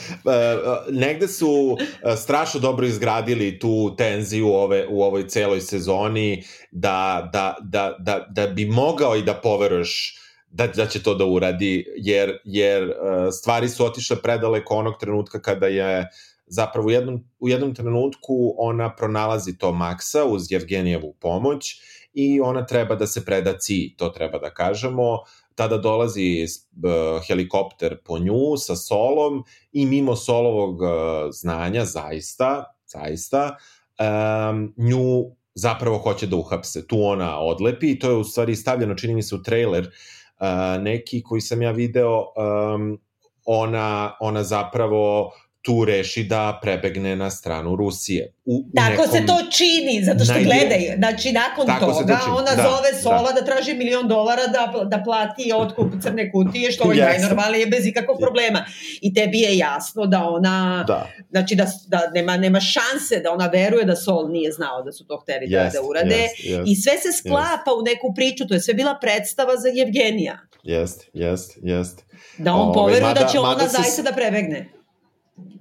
Speaker 2: negde su uh, strašno dobro izgradili tu tenziju ove, u ovoj celoj sezoni da, da, da, da, da bi mogao i da poveruješ da, da će to da uradi, jer, jer uh, stvari su otišle predaleko onog trenutka kada je zapravo u jednom, u jednom trenutku ona pronalazi to Maksa uz Jevgenijevu pomoć i ona treba da se preda Ci, to treba da kažemo, tada dolazi uh, helikopter po nju sa solom i mimo solovog uh, znanja, zaista, zaista, um, nju zapravo hoće da uhapse. Tu ona odlepi i to je u stvari stavljeno, čini mi se, u trailer uh, neki koji sam ja video, um, ona, ona zapravo tu reši da prebegne na stranu Rusije.
Speaker 1: U, Tako nekom... se to čini, zato što najbolj... gledaj, znači nakon Tako toga to ona da, zove. Sola da. da traži milion dolara da, da plati otkup crne kutije, što je najnormalnije bez ikakvog problema. I tebi je jasno da ona, da. znači da, da nema, nema šanse da ona veruje da Sol nije znao da su to hteli yes, da, da urade. Yes, yes, I sve se sklapa yes. u neku priču, to je sve bila predstava za Evgenija.
Speaker 2: Jeste, jeste, jeste.
Speaker 1: Da on poveruje da će ona zaista da prebegne.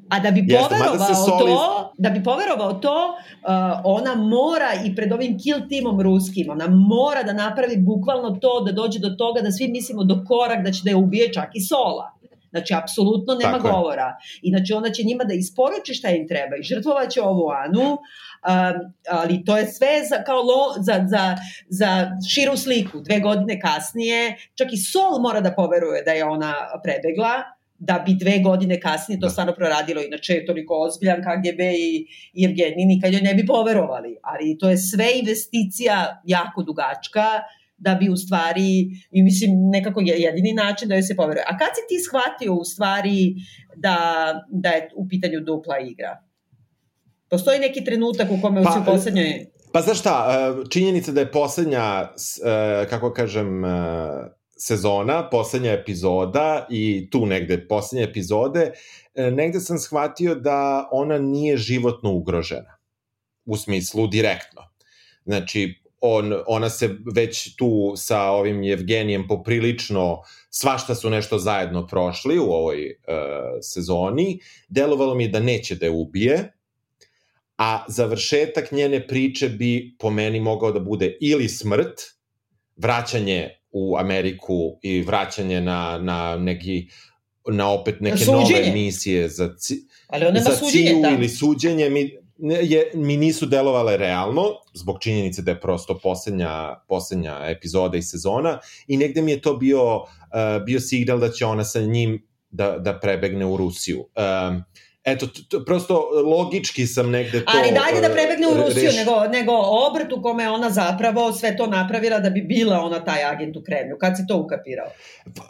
Speaker 1: A da bi Jeste, poverovao soli... to, da bi poverovao to, uh, ona mora i pred ovim kill timom ruskim, ona mora da napravi bukvalno to, da dođe do toga da svi mislimo do korak da će da je ubije čak i Sola. Znači, apsolutno nema Tako govora. I znači, ona će njima da isporuči šta im treba i žrtvovaće ovu Anu, um, ali to je sve za, kao lo, za, za, za širu sliku. Dve godine kasnije, čak i Sol mora da poveruje da je ona prebegla, da bi dve godine kasnije to da. stvarno proradilo, inače je toliko ozbiljan KGB i, i Evgenij, nikad joj ne bi poverovali, ali to je sve investicija jako dugačka, da bi u stvari, i mislim nekako je jedini način da joj se poveruje. A kad si ti shvatio u stvari da, da je u pitanju dupla igra? Postoji neki trenutak u kome pa, u poslednjoj...
Speaker 2: Pa znaš šta, e, činjenica da je poslednja, e, kako kažem, e, sezona, poslednja epizoda i tu negde poslednje epizode, e, negde sam shvatio da ona nije životno ugrožena. U smislu direktno. Znači, on, ona se već tu sa ovim Evgenijem poprilično svašta su nešto zajedno prošli u ovoj uh, sezoni. Delovalo mi da neće da je ubije, a završetak njene priče bi po meni mogao da bude ili smrt, vraćanje u Ameriku i vraćanje na, na neki na opet neke suđenje. nove misije za, ci,
Speaker 1: Ali on za suđenje,
Speaker 2: da. ili suđenje mi, je, mi nisu delovale realno, zbog činjenice da je prosto poslednja, poslednja epizoda i sezona, i negde mi je to bio, uh, bio signal da će ona sa njim da, da prebegne u Rusiju. Um, eto, to, prosto logički sam negde to...
Speaker 1: Ali dajde da prebegne u Rusiju, reš... nego, nego obrt u kome ona zapravo sve to napravila da bi bila ona taj agent u Kremlju. Kad si to ukapirao?
Speaker 2: Pa,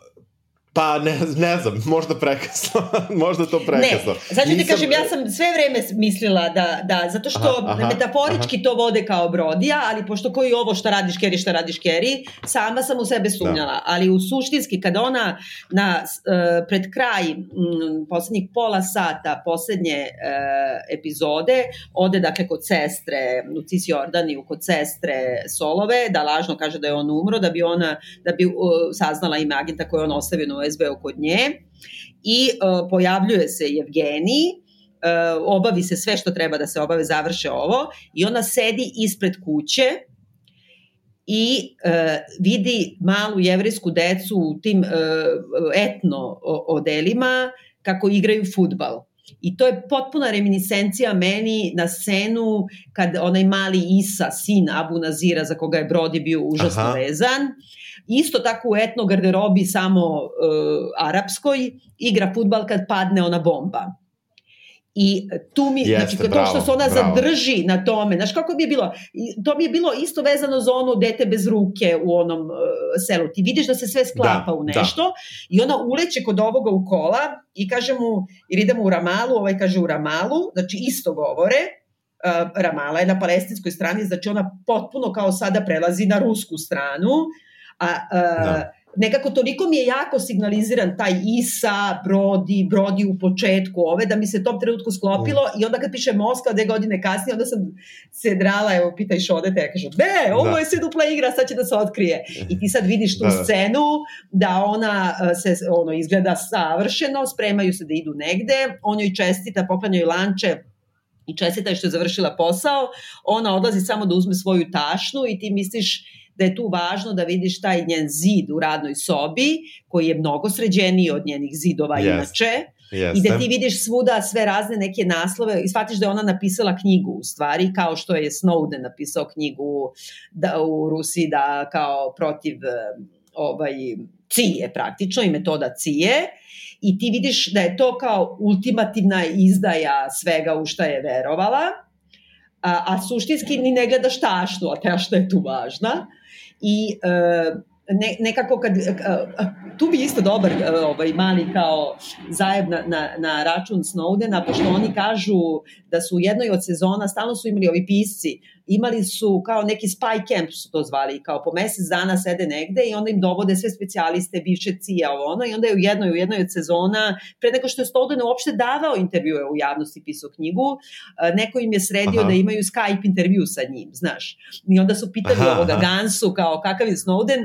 Speaker 2: Pa ne, ne znam, možda prekasno, možda to prekasno.
Speaker 1: Ne, znači ti kažem, ja sam sve vreme mislila da, da zato što aha, aha, metaforički aha. to vode kao brodija, ali pošto koji ovo šta radiš Keri, šta radiš Keri, sama sam u sebe sumnjala, da. ali u suštinski kad ona na, uh, pred kraj m, poslednjih pola sata poslednje uh, epizode ode dakle kod sestre Lucis Jordaniju, kod sestre Solove, da lažno kaže da je on umro, da bi ona, da bi uh, saznala ime agenta koje on ostavio na USB-u kod nje i uh, pojavljuje se Evgenij, uh, obavi se sve što treba da se obave, završe ovo i ona sedi ispred kuće i uh, vidi malu jevrijsku decu u tim uh, etno odelima kako igraju futbal. I to je potpuna reminiscencija meni na scenu kad onaj mali Isa, sin Abu Nazira, za koga je Brody bio užasno Aha. vezan, isto tako u etno garderobi samo uh, arapskoj igra futbal kad padne ona bomba. I tu mi, Jeste, znači, bravo, to što se ona bravo. zadrži na tome, znaš kako bi je bilo, to bi je bilo isto vezano za ono dete bez ruke u onom uh, selu. Ti vidiš da se sve sklapa da, u da. nešto da. i ona uleće kod ovoga u kola i kaže mu, jer idemo u Ramalu, ovaj kaže u Ramalu, znači isto govore, uh, Ramala je na palestinskoj strani, znači ona potpuno kao sada prelazi na rusku stranu, A, a da. nekako toliko mi je jako signaliziran taj Isa, Brodi, Brodi u početku ove, da mi se tom trenutku sklopilo mm. i onda kad piše Moskva dve godine kasnije, onda sam se drala, evo, pitaj Šodete, ja kažem, ne, ovo da. je sve dupla igra, sad će da se otkrije. I ti sad vidiš tu da. scenu da ona se ono izgleda savršeno, spremaju se da idu negde, on joj čestita, poklanjaju lanče, i čestita je što je završila posao, ona odlazi samo da uzme svoju tašnu i ti misliš da je tu važno da vidiš taj njen zid u radnoj sobi, koji je mnogo sređeniji od njenih zidova yes. inače, Jeste. I da ti vidiš svuda sve razne neke naslove i shvatiš da je ona napisala knjigu u stvari, kao što je Snowden napisao knjigu da, u Rusiji da kao protiv ovaj, cije praktično i metoda cije i ti vidiš da je to kao ultimativna izdaja svega u šta je verovala, a, a suštinski ni ne gledaš tašnu, a tašna je tu važna i uh, ne, nekako kad, tu bi isto dobar ovaj, mali kao zajeb na, na, na račun Snowdena, pošto oni kažu da su u jednoj od sezona, stalno su imali ovi pisci, imali su kao neki spy camp su to zvali, kao po mesec dana sede negde i onda im dovode sve specijaliste, bivše cija, ovo ono, i onda je u jednoj, u jednoj od sezona, pre nego što je Snowden uopšte davao intervjue u javnosti, pisao knjigu, neko im je sredio Aha. da imaju Skype intervju sa njim, znaš. I onda su pitali Aha. ovoga Gansu kao kakav je Snowden,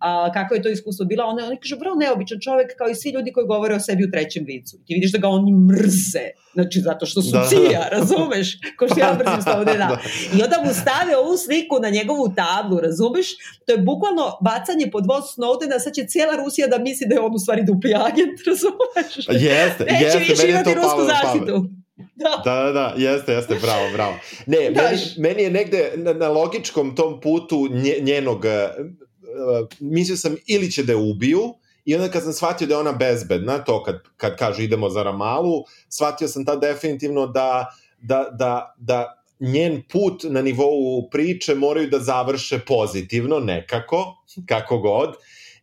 Speaker 1: a, kako je to iskustvo bilo, oni, oni kažu, vrlo neobičan čovek kao i svi ljudi koji govore o sebi u trećem licu. Ti vidiš da ga oni mrze, znači zato što su da, cija, da. razumeš? Ko što ja mrzim stavne da. da. I onda mu stave ovu sliku na njegovu tablu, razumeš? To je bukvalno bacanje pod voz Snowdena, sad će cijela Rusija da misli da je on u stvari dupli agent, razumeš?
Speaker 2: Jeste,
Speaker 1: Neće
Speaker 2: jeste,
Speaker 1: više imati rusku zaštitu.
Speaker 2: Da. da, da, da, jeste, jeste, bravo, bravo. Ne, meni, meni je negde na, na logičkom tom putu njenog Uh, mislio sam ili će da je ubiju, i onda kad sam shvatio da je ona bezbedna, to kad, kad kažu idemo za Ramalu, shvatio sam ta definitivno da, da, da, da njen put na nivou priče moraju da završe pozitivno, nekako, kako god,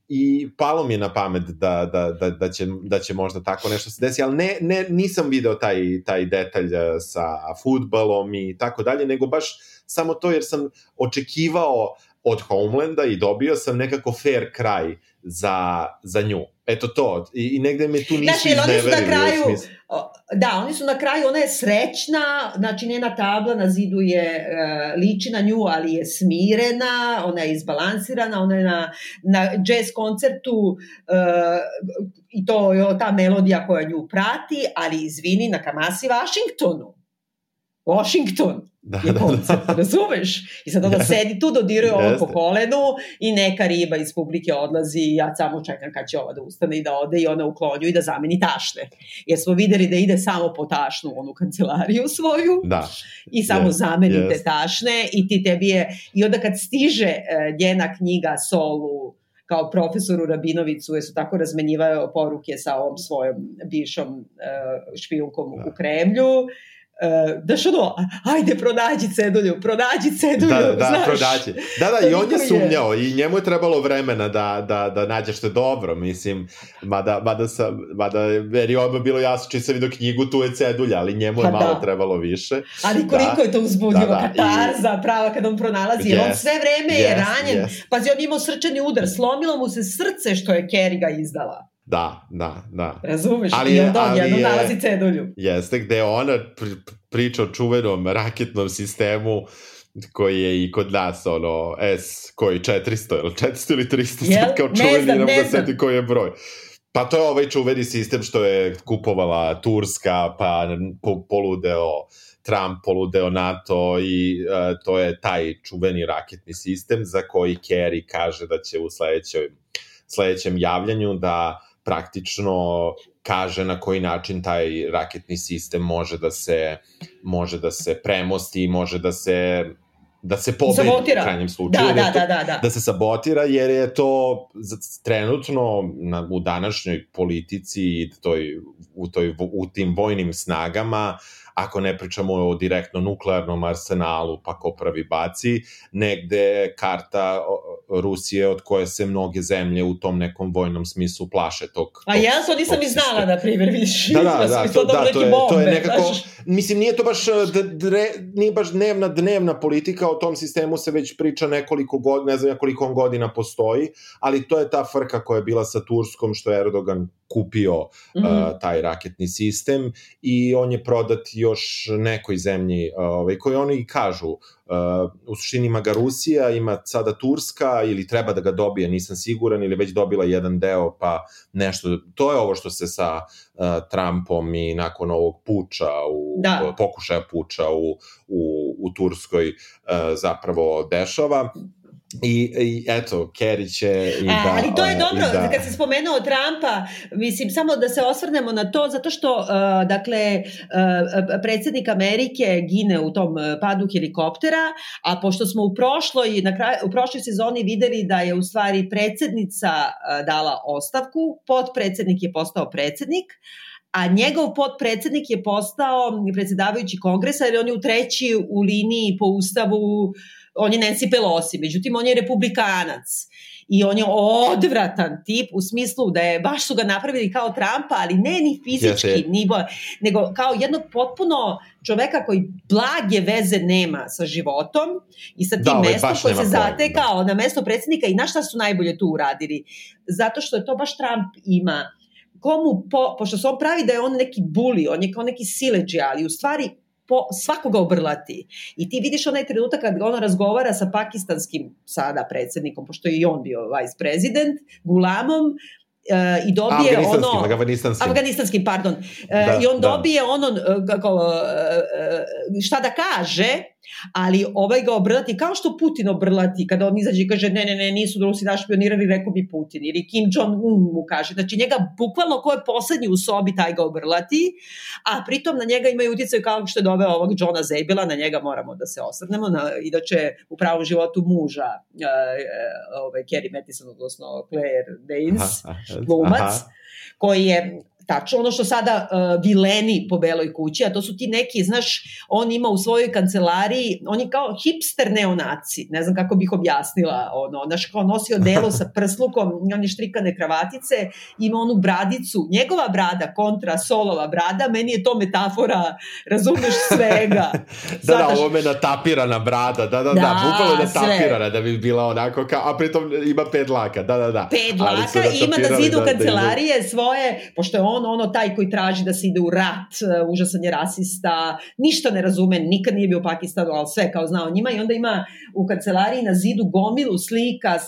Speaker 2: i palo mi je na pamet da, da, da, da, će, da će možda tako nešto se desi, ali ne, ne, nisam video taj, taj detalj uh, sa futbalom i tako dalje, nego baš samo to jer sam očekivao od Homelanda i dobio sam nekako fair kraj za, za nju. Eto to. I, i negde me tu nisu znači, izneverili.
Speaker 1: Na kraju, da, oni su na kraju, ona je srećna, znači njena tabla na zidu je, uh, liči na nju, ali je smirena, ona je izbalansirana, ona je na, na jazz koncertu uh, i to je ta melodija koja nju prati, ali izvini na Kamasi Washingtonu Washington
Speaker 2: Da,
Speaker 1: je
Speaker 2: da,
Speaker 1: koncept,
Speaker 2: da.
Speaker 1: razumeš? I sad onda sedi tu, dodiruje ovo po kolenu i neka riba iz publike odlazi i ja samo čekam kad će ova da ustane i da ode i ona uklonju i da zameni tašne. Jer smo videli da ide samo po tašnu u onu kancelariju svoju
Speaker 2: Da,
Speaker 1: i samo
Speaker 2: Jest,
Speaker 1: zamenite
Speaker 2: jest.
Speaker 1: tašne i ti tebi je, i onda kad stiže e, njena knjiga Solu kao profesoru Rabinovicu, jer su tako razmenjivao poruke sa ovom svojom bivšom e, špijunkom
Speaker 2: Da.
Speaker 1: u Kremlju, e, daš ono, ajde pronađi cedulju, pronađi cedulju,
Speaker 2: da, da,
Speaker 1: znaš.
Speaker 2: prodaći. Da, da, i on je
Speaker 1: je.
Speaker 2: sumnjao i njemu je trebalo vremena da, da, da nađe što je dobro, mislim, mada, mada, sam, mada je meni odmah bilo jasno, čim sam vidio knjigu, tu je cedulja, ali njemu je
Speaker 1: Pa
Speaker 2: malo
Speaker 1: da.
Speaker 2: trebalo više.
Speaker 1: Ali koliko
Speaker 2: Da.
Speaker 1: je to uzbudljivo,
Speaker 2: Da, da, i-
Speaker 1: katarza prava kad on pronalazi, jer on
Speaker 2: Yes,
Speaker 1: sve vreme je
Speaker 2: yes,
Speaker 1: ranjen.
Speaker 2: yes.
Speaker 1: Pazi, on je imao srčani udar, slomilo mu se srce što je Kerry ga izdala.
Speaker 2: Da, da, da.
Speaker 1: Razumeš?
Speaker 2: Ali
Speaker 1: I
Speaker 2: je-
Speaker 1: onda on jednom
Speaker 2: je-
Speaker 1: nalazi cedulju.
Speaker 2: Jeste, gde ona pri, priča o čuvenom raketnom sistemu koji je i kod nas, ono, S, koji 400, ili 400 ili 300,
Speaker 1: Jel?
Speaker 2: sad kao
Speaker 1: Ne
Speaker 2: čuveni,
Speaker 1: znam,
Speaker 2: ne
Speaker 1: ne
Speaker 2: da
Speaker 1: znam.
Speaker 2: seti koji je broj. Pa to je ovaj čuveni sistem što je kupovala Turska, pa po, poludeo Trump, poludeo NATO i uh, to je taj čuveni raketni sistem za koji Kerry kaže da će u sledećoj, sledećem javljanju da praktično kaže na koji način taj raketni sistem može da se može da se premosti i može da se da se pobedi
Speaker 1: Sabotira.
Speaker 2: u krajnjem slučaju.
Speaker 1: Da, da,
Speaker 2: to-
Speaker 1: da, da, da.
Speaker 2: da se sabotira jer je to trenutno na, u današnjoj politici i toj, u, toj, u tim vojnim snagama ako ne pričamo o direktno nuklearnom arsenalu pa ko pravi baci, negde karta Rusije od koje se mnoge zemlje u tom nekom vojnom smislu plaše tog
Speaker 1: A
Speaker 2: tog-
Speaker 1: ja to nisam ni znala, na primjer, vidiš.
Speaker 2: Da, da, da, to, da, to je, to je nekako,
Speaker 1: znaš.
Speaker 2: mislim, nije to baš, d- dre, nije baš dnevna, dnevna politika, o tom sistemu se već priča nekoliko godina, ne znam ja koliko on godina postoji, ali to je ta frka koja je bila sa Turskom, što je Erdogan kupio
Speaker 1: Mhm.
Speaker 2: uh, taj raketni sistem i on je prodat još nekoj zemlji, uh, ovaj, koji oni i kažu, uh, u suštini ima ga Rusija, ima sada Turska ili treba da ga dobije, nisam siguran, ili već dobila jedan deo, pa nešto, to je ovo što se sa uh, Trumpom i nakon ovog puča, u,
Speaker 1: Da.
Speaker 2: pokušaja puča u, u, u Turskoj uh, zapravo dešava. I, I eto, Kerry će i da...
Speaker 1: A, ali to je
Speaker 2: uh,
Speaker 1: dobro,
Speaker 2: i da,
Speaker 1: kad si spomenuo Trumpa, mislim, samo da se osvrnemo na to, zato što, uh, dakle, uh, predsednik Amerike gine u tom uh, padu helikoptera, a pošto smo u prošloj, na kraju, u prošloj sezoni videli da je u stvari predsednica uh, dala ostavku, podpredsednik je postao predsednik, a njegov podpredsednik je postao predsedavajući kongresa, jer on je u treći u liniji po ustavu on je Nancy Pelosi, međutim on je republikanac i on je odvratan tip u smislu da je, baš su ga napravili kao Trumpa, ali ne ni fizički,
Speaker 2: Jeste.
Speaker 1: ni nego kao jednog potpuno čoveka koji blage veze nema sa životom i sa tim
Speaker 2: Da, ovaj
Speaker 1: mestom koji se
Speaker 2: pojma,
Speaker 1: zatekao na mesto predsednika i na šta su najbolje tu uradili? Zato što je to baš Trump ima komu, po, pošto se on pravi da je on neki buli, on je kao neki sileđi, ali u stvari po, svakoga obrlati. I ti vidiš onaj trenutak kad on razgovara sa pakistanskim sada predsednikom, pošto je i on bio vice prezident, Gulamom, uh, i dobije
Speaker 2: Afganistanskim,
Speaker 1: ono...
Speaker 2: afganistanskim.
Speaker 1: Afganistanskim, pardon. Da,
Speaker 2: Da,
Speaker 1: I on
Speaker 2: da.
Speaker 1: dobije ono, uh, kako, šta da kaže, ali ovaj ga obrlati kao što Putin obrlati kada on izađe i kaže ne, ne, ne, nisu Rusi naš špionirali, rekao bi Putin. Ili Kim Jong-un mu kaže. Znači njega bukvalno ko je poslednji u sobi, taj ga obrlati, a pritom na njega imaju utjecaj kao što je doveo ovog Johna Zabela, na njega moramo da se osvrnemo, na, inače u pravom životu muža uh, ovaj, Kerry Mattison, odnosno Claire Danes, glumac, koji je tačno ono što sada uh, vileni po beloj kući, a to su ti neki, znaš, on ima u svojoj kancelariji, on je kao hipster neonaci, ne znam kako bih objasnila, ono, znaš, kao nosi odelo sa prslukom, one štrikane kravatice, ima onu bradicu, njegova brada kontra Solova brada, meni je to metafora, razumeš svega.
Speaker 2: Da,
Speaker 1: Zato
Speaker 2: da, ovo me natapirana brada, da, da, da, da
Speaker 1: Da,
Speaker 2: bukvalno je natapirana da bi bila onako, kao, a pritom ima pet laka, da, da, da.
Speaker 1: pet laka ima na
Speaker 2: natapirali
Speaker 1: zidu
Speaker 2: da- da
Speaker 1: kancelarije svoje, pošto je on on ono taj koji traži da se ide u rat, uh, užasan je rasista, ništa ne razume, nikad nije bio u Pakistanu, ali sve kao znao njima i onda ima u kancelariji na zidu gomilu slika uh,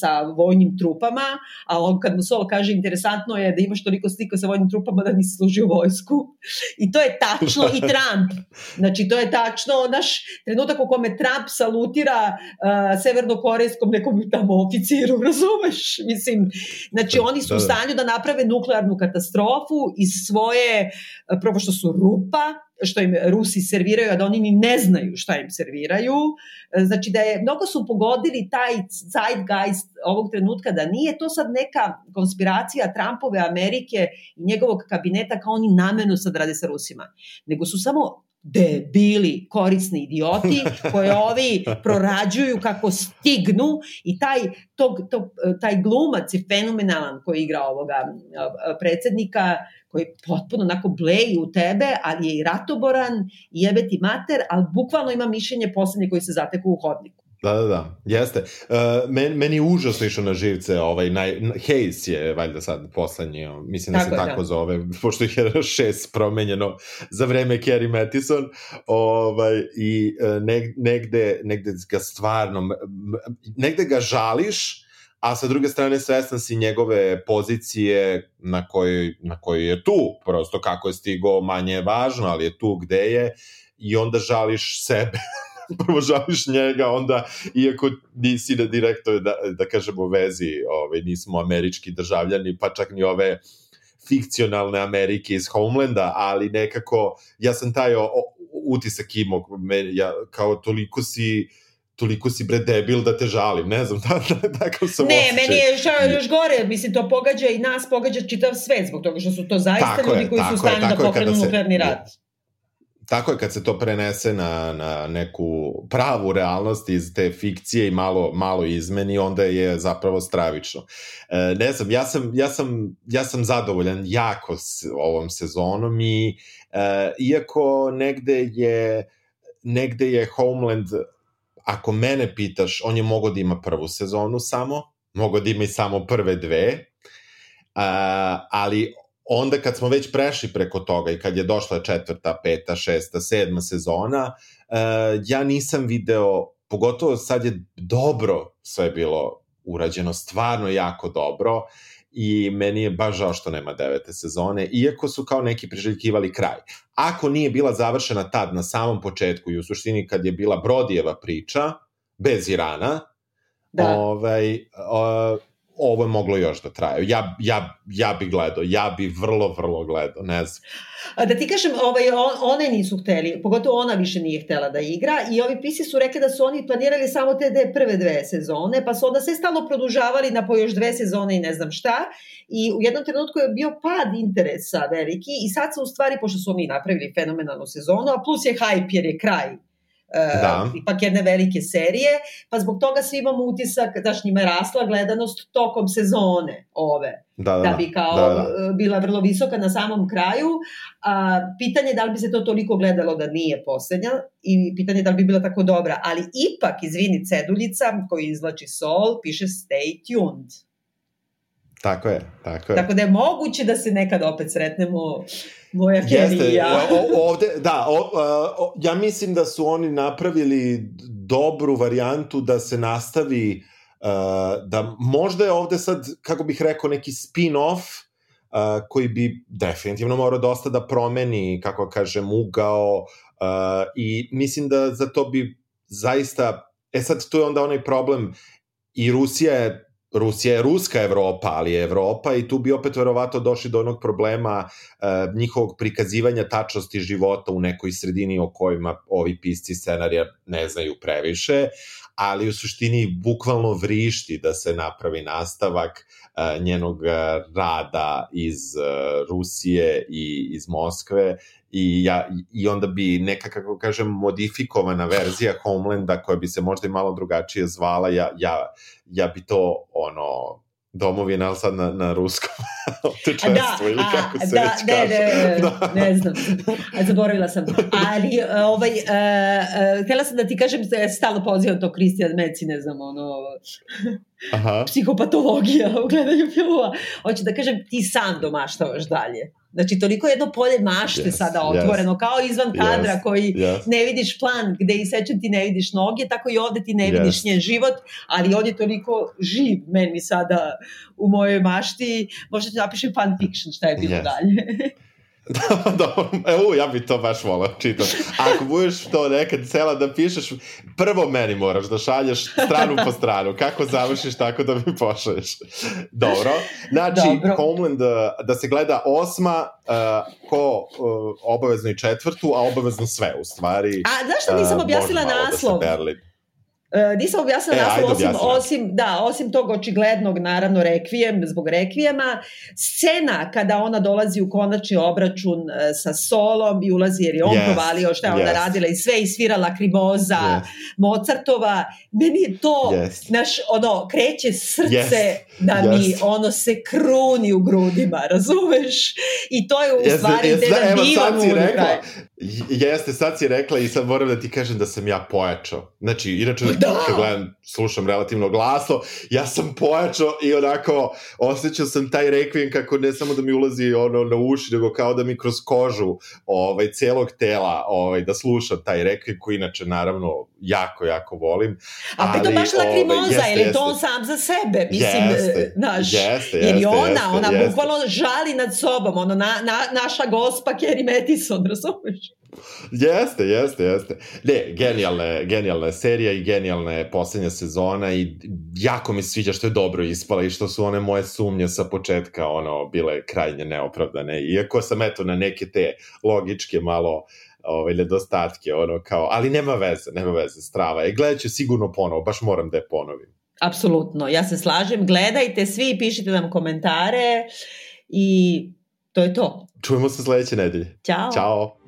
Speaker 1: sa vojnim trupama, a on kad mu Sol kaže interesantno je da imaš toliko slika sa vojnim trupama da nisi služio vojsku. I to je tačno i Trump. Znači to je tačno naš trenutak u kome Trump salutira uh, severnokorejskom nekom tamo oficiru, razumeš? Mislim, znači oni su da, u da. stanju da naprave nuklearnu katastrofu iz svoje, prvo što su rupa, što im Rusi serviraju, a da oni ni ne znaju šta im serviraju. Znači da je, mnogo su pogodili taj zeitgeist ovog trenutka da nije to sad neka konspiracija Trumpove Amerike i njegovog kabineta kao oni namenu sad rade sa Rusima, nego su samo debili, korisni idioti koje ovi prorađuju kako stignu i taj, tog, tog, taj glumac je fenomenalan koji igra ovoga predsednika koji potpuno onako bleji u tebe, ali je i ratoboran i jebe ti mater, ali bukvalno ima mišljenje poslednje koji se zateku u hodniku.
Speaker 2: Da, da, da, jeste. Uh, men, meni je užasno išao na živce, ovaj, naj, Hayes je valjda sad poslednji, mislim da tako, se tako da. zove, pošto ih je šest promenjeno za vreme Kerry Mattison, ovaj, i uh, neg, negde, negde ga stvarno, negde ga žališ, a sa druge strane svestan si njegove pozicije na kojoj, na kojoj je tu, prosto kako je stigo manje je važno, ali je tu gde je i onda žališ sebe prvo žališ njega, onda, iako nisi na direktoj, da, da kažemo, vezi, ovaj, nismo američki državljani, pa čak ni ove fikcionalne Amerike iz Homelanda, ali nekako, ja sam taj o, o, utisak imao, ja, kao toliko si toliko si bre debil da te žalim, ne znam, da, da, takav sam
Speaker 1: Ne, osjećaj. meni je još, još gore, mislim, to pogađa i nas, pogađa čitav svet, zbog toga što su to zaista tako ljudi je, koji su u stanju da pokrenu nuklearni rat.
Speaker 2: Tako je, kad se to prenese na, na neku pravu realnost iz te fikcije i malo, malo izmeni, onda je zapravo stravično. E, ne znam, ja sam, ja, sam, ja sam zadovoljan jako s ovom sezonom i e, iako negde je, negde je Homeland, ako mene pitaš, on je mogao da ima prvu sezonu samo, mogao da ima i samo prve dve, a, ali onda kad smo već prešli preko toga i kad je došla četvrta, peta, šesta, sedma sezona, uh, ja nisam video, pogotovo sad je dobro sve bilo urađeno, stvarno jako dobro i meni je baš žao što nema devete sezone, iako su kao neki priželjkivali kraj. Ako nije bila završena tad na samom početku i u suštini kad je bila Brodijeva priča, bez Irana, da. ovaj, uh, ovo je moglo još da traje. Ja, ja, ja bi gledao, ja bi vrlo, vrlo gledao, ne znam.
Speaker 1: Da ti kažem, ovaj, on, one nisu hteli, pogotovo ona više nije htela da igra i ovi pisi su rekli da su oni planirali samo te dve, prve dve sezone, pa su onda sve stalo produžavali na po još dve sezone i ne znam šta i u jednom trenutku je bio pad interesa veliki i sad su u stvari, pošto su oni napravili fenomenalnu sezonu, a plus je hype jer je kraj da. Uh, ipak jedne velike serije, pa zbog toga svi imamo utisak da njima je rasla gledanost tokom sezone ove. Da, da, da bi kao da, da. Uh, bila vrlo visoka na samom kraju. A, pitanje je da li bi se to toliko gledalo da nije poslednja i pitanje je da li bi bila tako dobra, ali ipak, izvini, ceduljica koji izlači sol, piše stay tuned.
Speaker 2: Tako je, tako je.
Speaker 1: Tako da je moguće da se nekad opet sretnemo moja Jeste, ja.
Speaker 2: o, ovde, da, o, o, ja mislim da su oni napravili dobru varijantu da se nastavi uh, da možda je ovde sad, kako bih rekao, neki spin-off uh, koji bi definitivno morao dosta da promeni, kako kažem, ugao uh, i mislim da za to bi zaista, e sad tu je onda onaj problem i Rusija je Rusija je ruska Evropa, ali je Evropa i tu bi opet verovato došli do onog problema uh, njihovog prikazivanja tačnosti života u nekoj sredini o kojima ovi pisci scenarija ne znaju previše, ali u suštini bukvalno vrišti da se napravi nastavak uh, njenog rada iz uh, Rusije i iz Moskve i, ja, i onda bi neka, kako kažem, modifikovana verzija Homelanda koja bi se možda i malo drugačije zvala, ja, ja, ja bi to ono
Speaker 1: domovina,
Speaker 2: ali sad na, na ruskom.
Speaker 1: Te da, ili kako se da, ne, ne, da. ne znam, zaboravila sam. Ali, e, ovaj, uh, uh, htjela sam da ti kažem da stalno pozivam to Christian Meci, ne znam, ono, Aha. psihopatologija u gledanju filmova. Hoću da kažem, ti sam domaštavaš dalje. Znači, toliko jedno polje mašte yes, sada otvoreno, yes. kao izvan kadra yes, koji yes. ne vidiš plan gde i sećam ti ne vidiš noge, tako i ovde ti ne vidiš yes. njen život, ali on je toliko živ meni sada u mojoj mašti. Možda ti napišem fan fiction šta je bilo yes. dalje.
Speaker 2: Dobro, evo, ja bi to baš volao čitati. Ako budeš to nekad cela da pišeš, prvo meni moraš da šalješ stranu po stranu. Kako završiš, tako da mi pošalješ. Dobro. Znači, Dobro. Homeland da, da se gleda osma, uh, ko uh, obavezno i četvrtu, a obavezno sve u stvari.
Speaker 1: A zašto nisam uh, objasnila naslov? Da Uh, nisam objasnila e, naslov, osim, osim, da, osim tog očiglednog, naravno, rekvijem, zbog rekvijema, scena kada ona dolazi u konačni obračun uh, sa solom i ulazi jer je on yes, provalio šta je yes. ona radila i sve i svirala krimoza yes. Mozartova, meni je to, yes. naš, ono, kreće srce yes. da yes. mi, ono, se kruni u grudima, razumeš? I to je u yes, stvari yes, jedan
Speaker 2: da, divan unutra. Jeste, sad si rekla i sad moram da ti kažem da sam ja pojačao. Znači, inače, da. kad gledam, slušam relativno glasno, ja sam pojačao i onako osjećao sam taj rekvijem kako ne samo da mi ulazi ono na uši, nego kao da mi kroz kožu ovaj, celog tela ovaj, da slušam taj rekvijem koji inače naravno jako, jako volim.
Speaker 1: A pritom baš lakrimoza, ovaj, ili to on sam za sebe, mislim, jeste, naš, jeste, jer i ona, jeste, ona jeste. bukvalno žali nad sobom, ono, na, na, naša gospa Kerry Mattison, razumeš?
Speaker 2: Jeste, jeste, jeste. Ne, genijalna, genijalna serija i genijalna poslednja sezona i jako mi sviđa što je dobro ispala i što su one moje sumnje sa početka ono bile krajnje neopravdane. Iako sam eto na neke te logičke malo ovaj, nedostatke, ono kao, ali nema veze, nema veze, strava je. Gledat ću sigurno ponovo, baš moram da je ponovim.
Speaker 1: Apsolutno, ja se slažem, gledajte svi, pišite nam komentare i to je to.
Speaker 2: Čujemo se sledeće nedelje.
Speaker 1: Ćao.
Speaker 2: Ćao.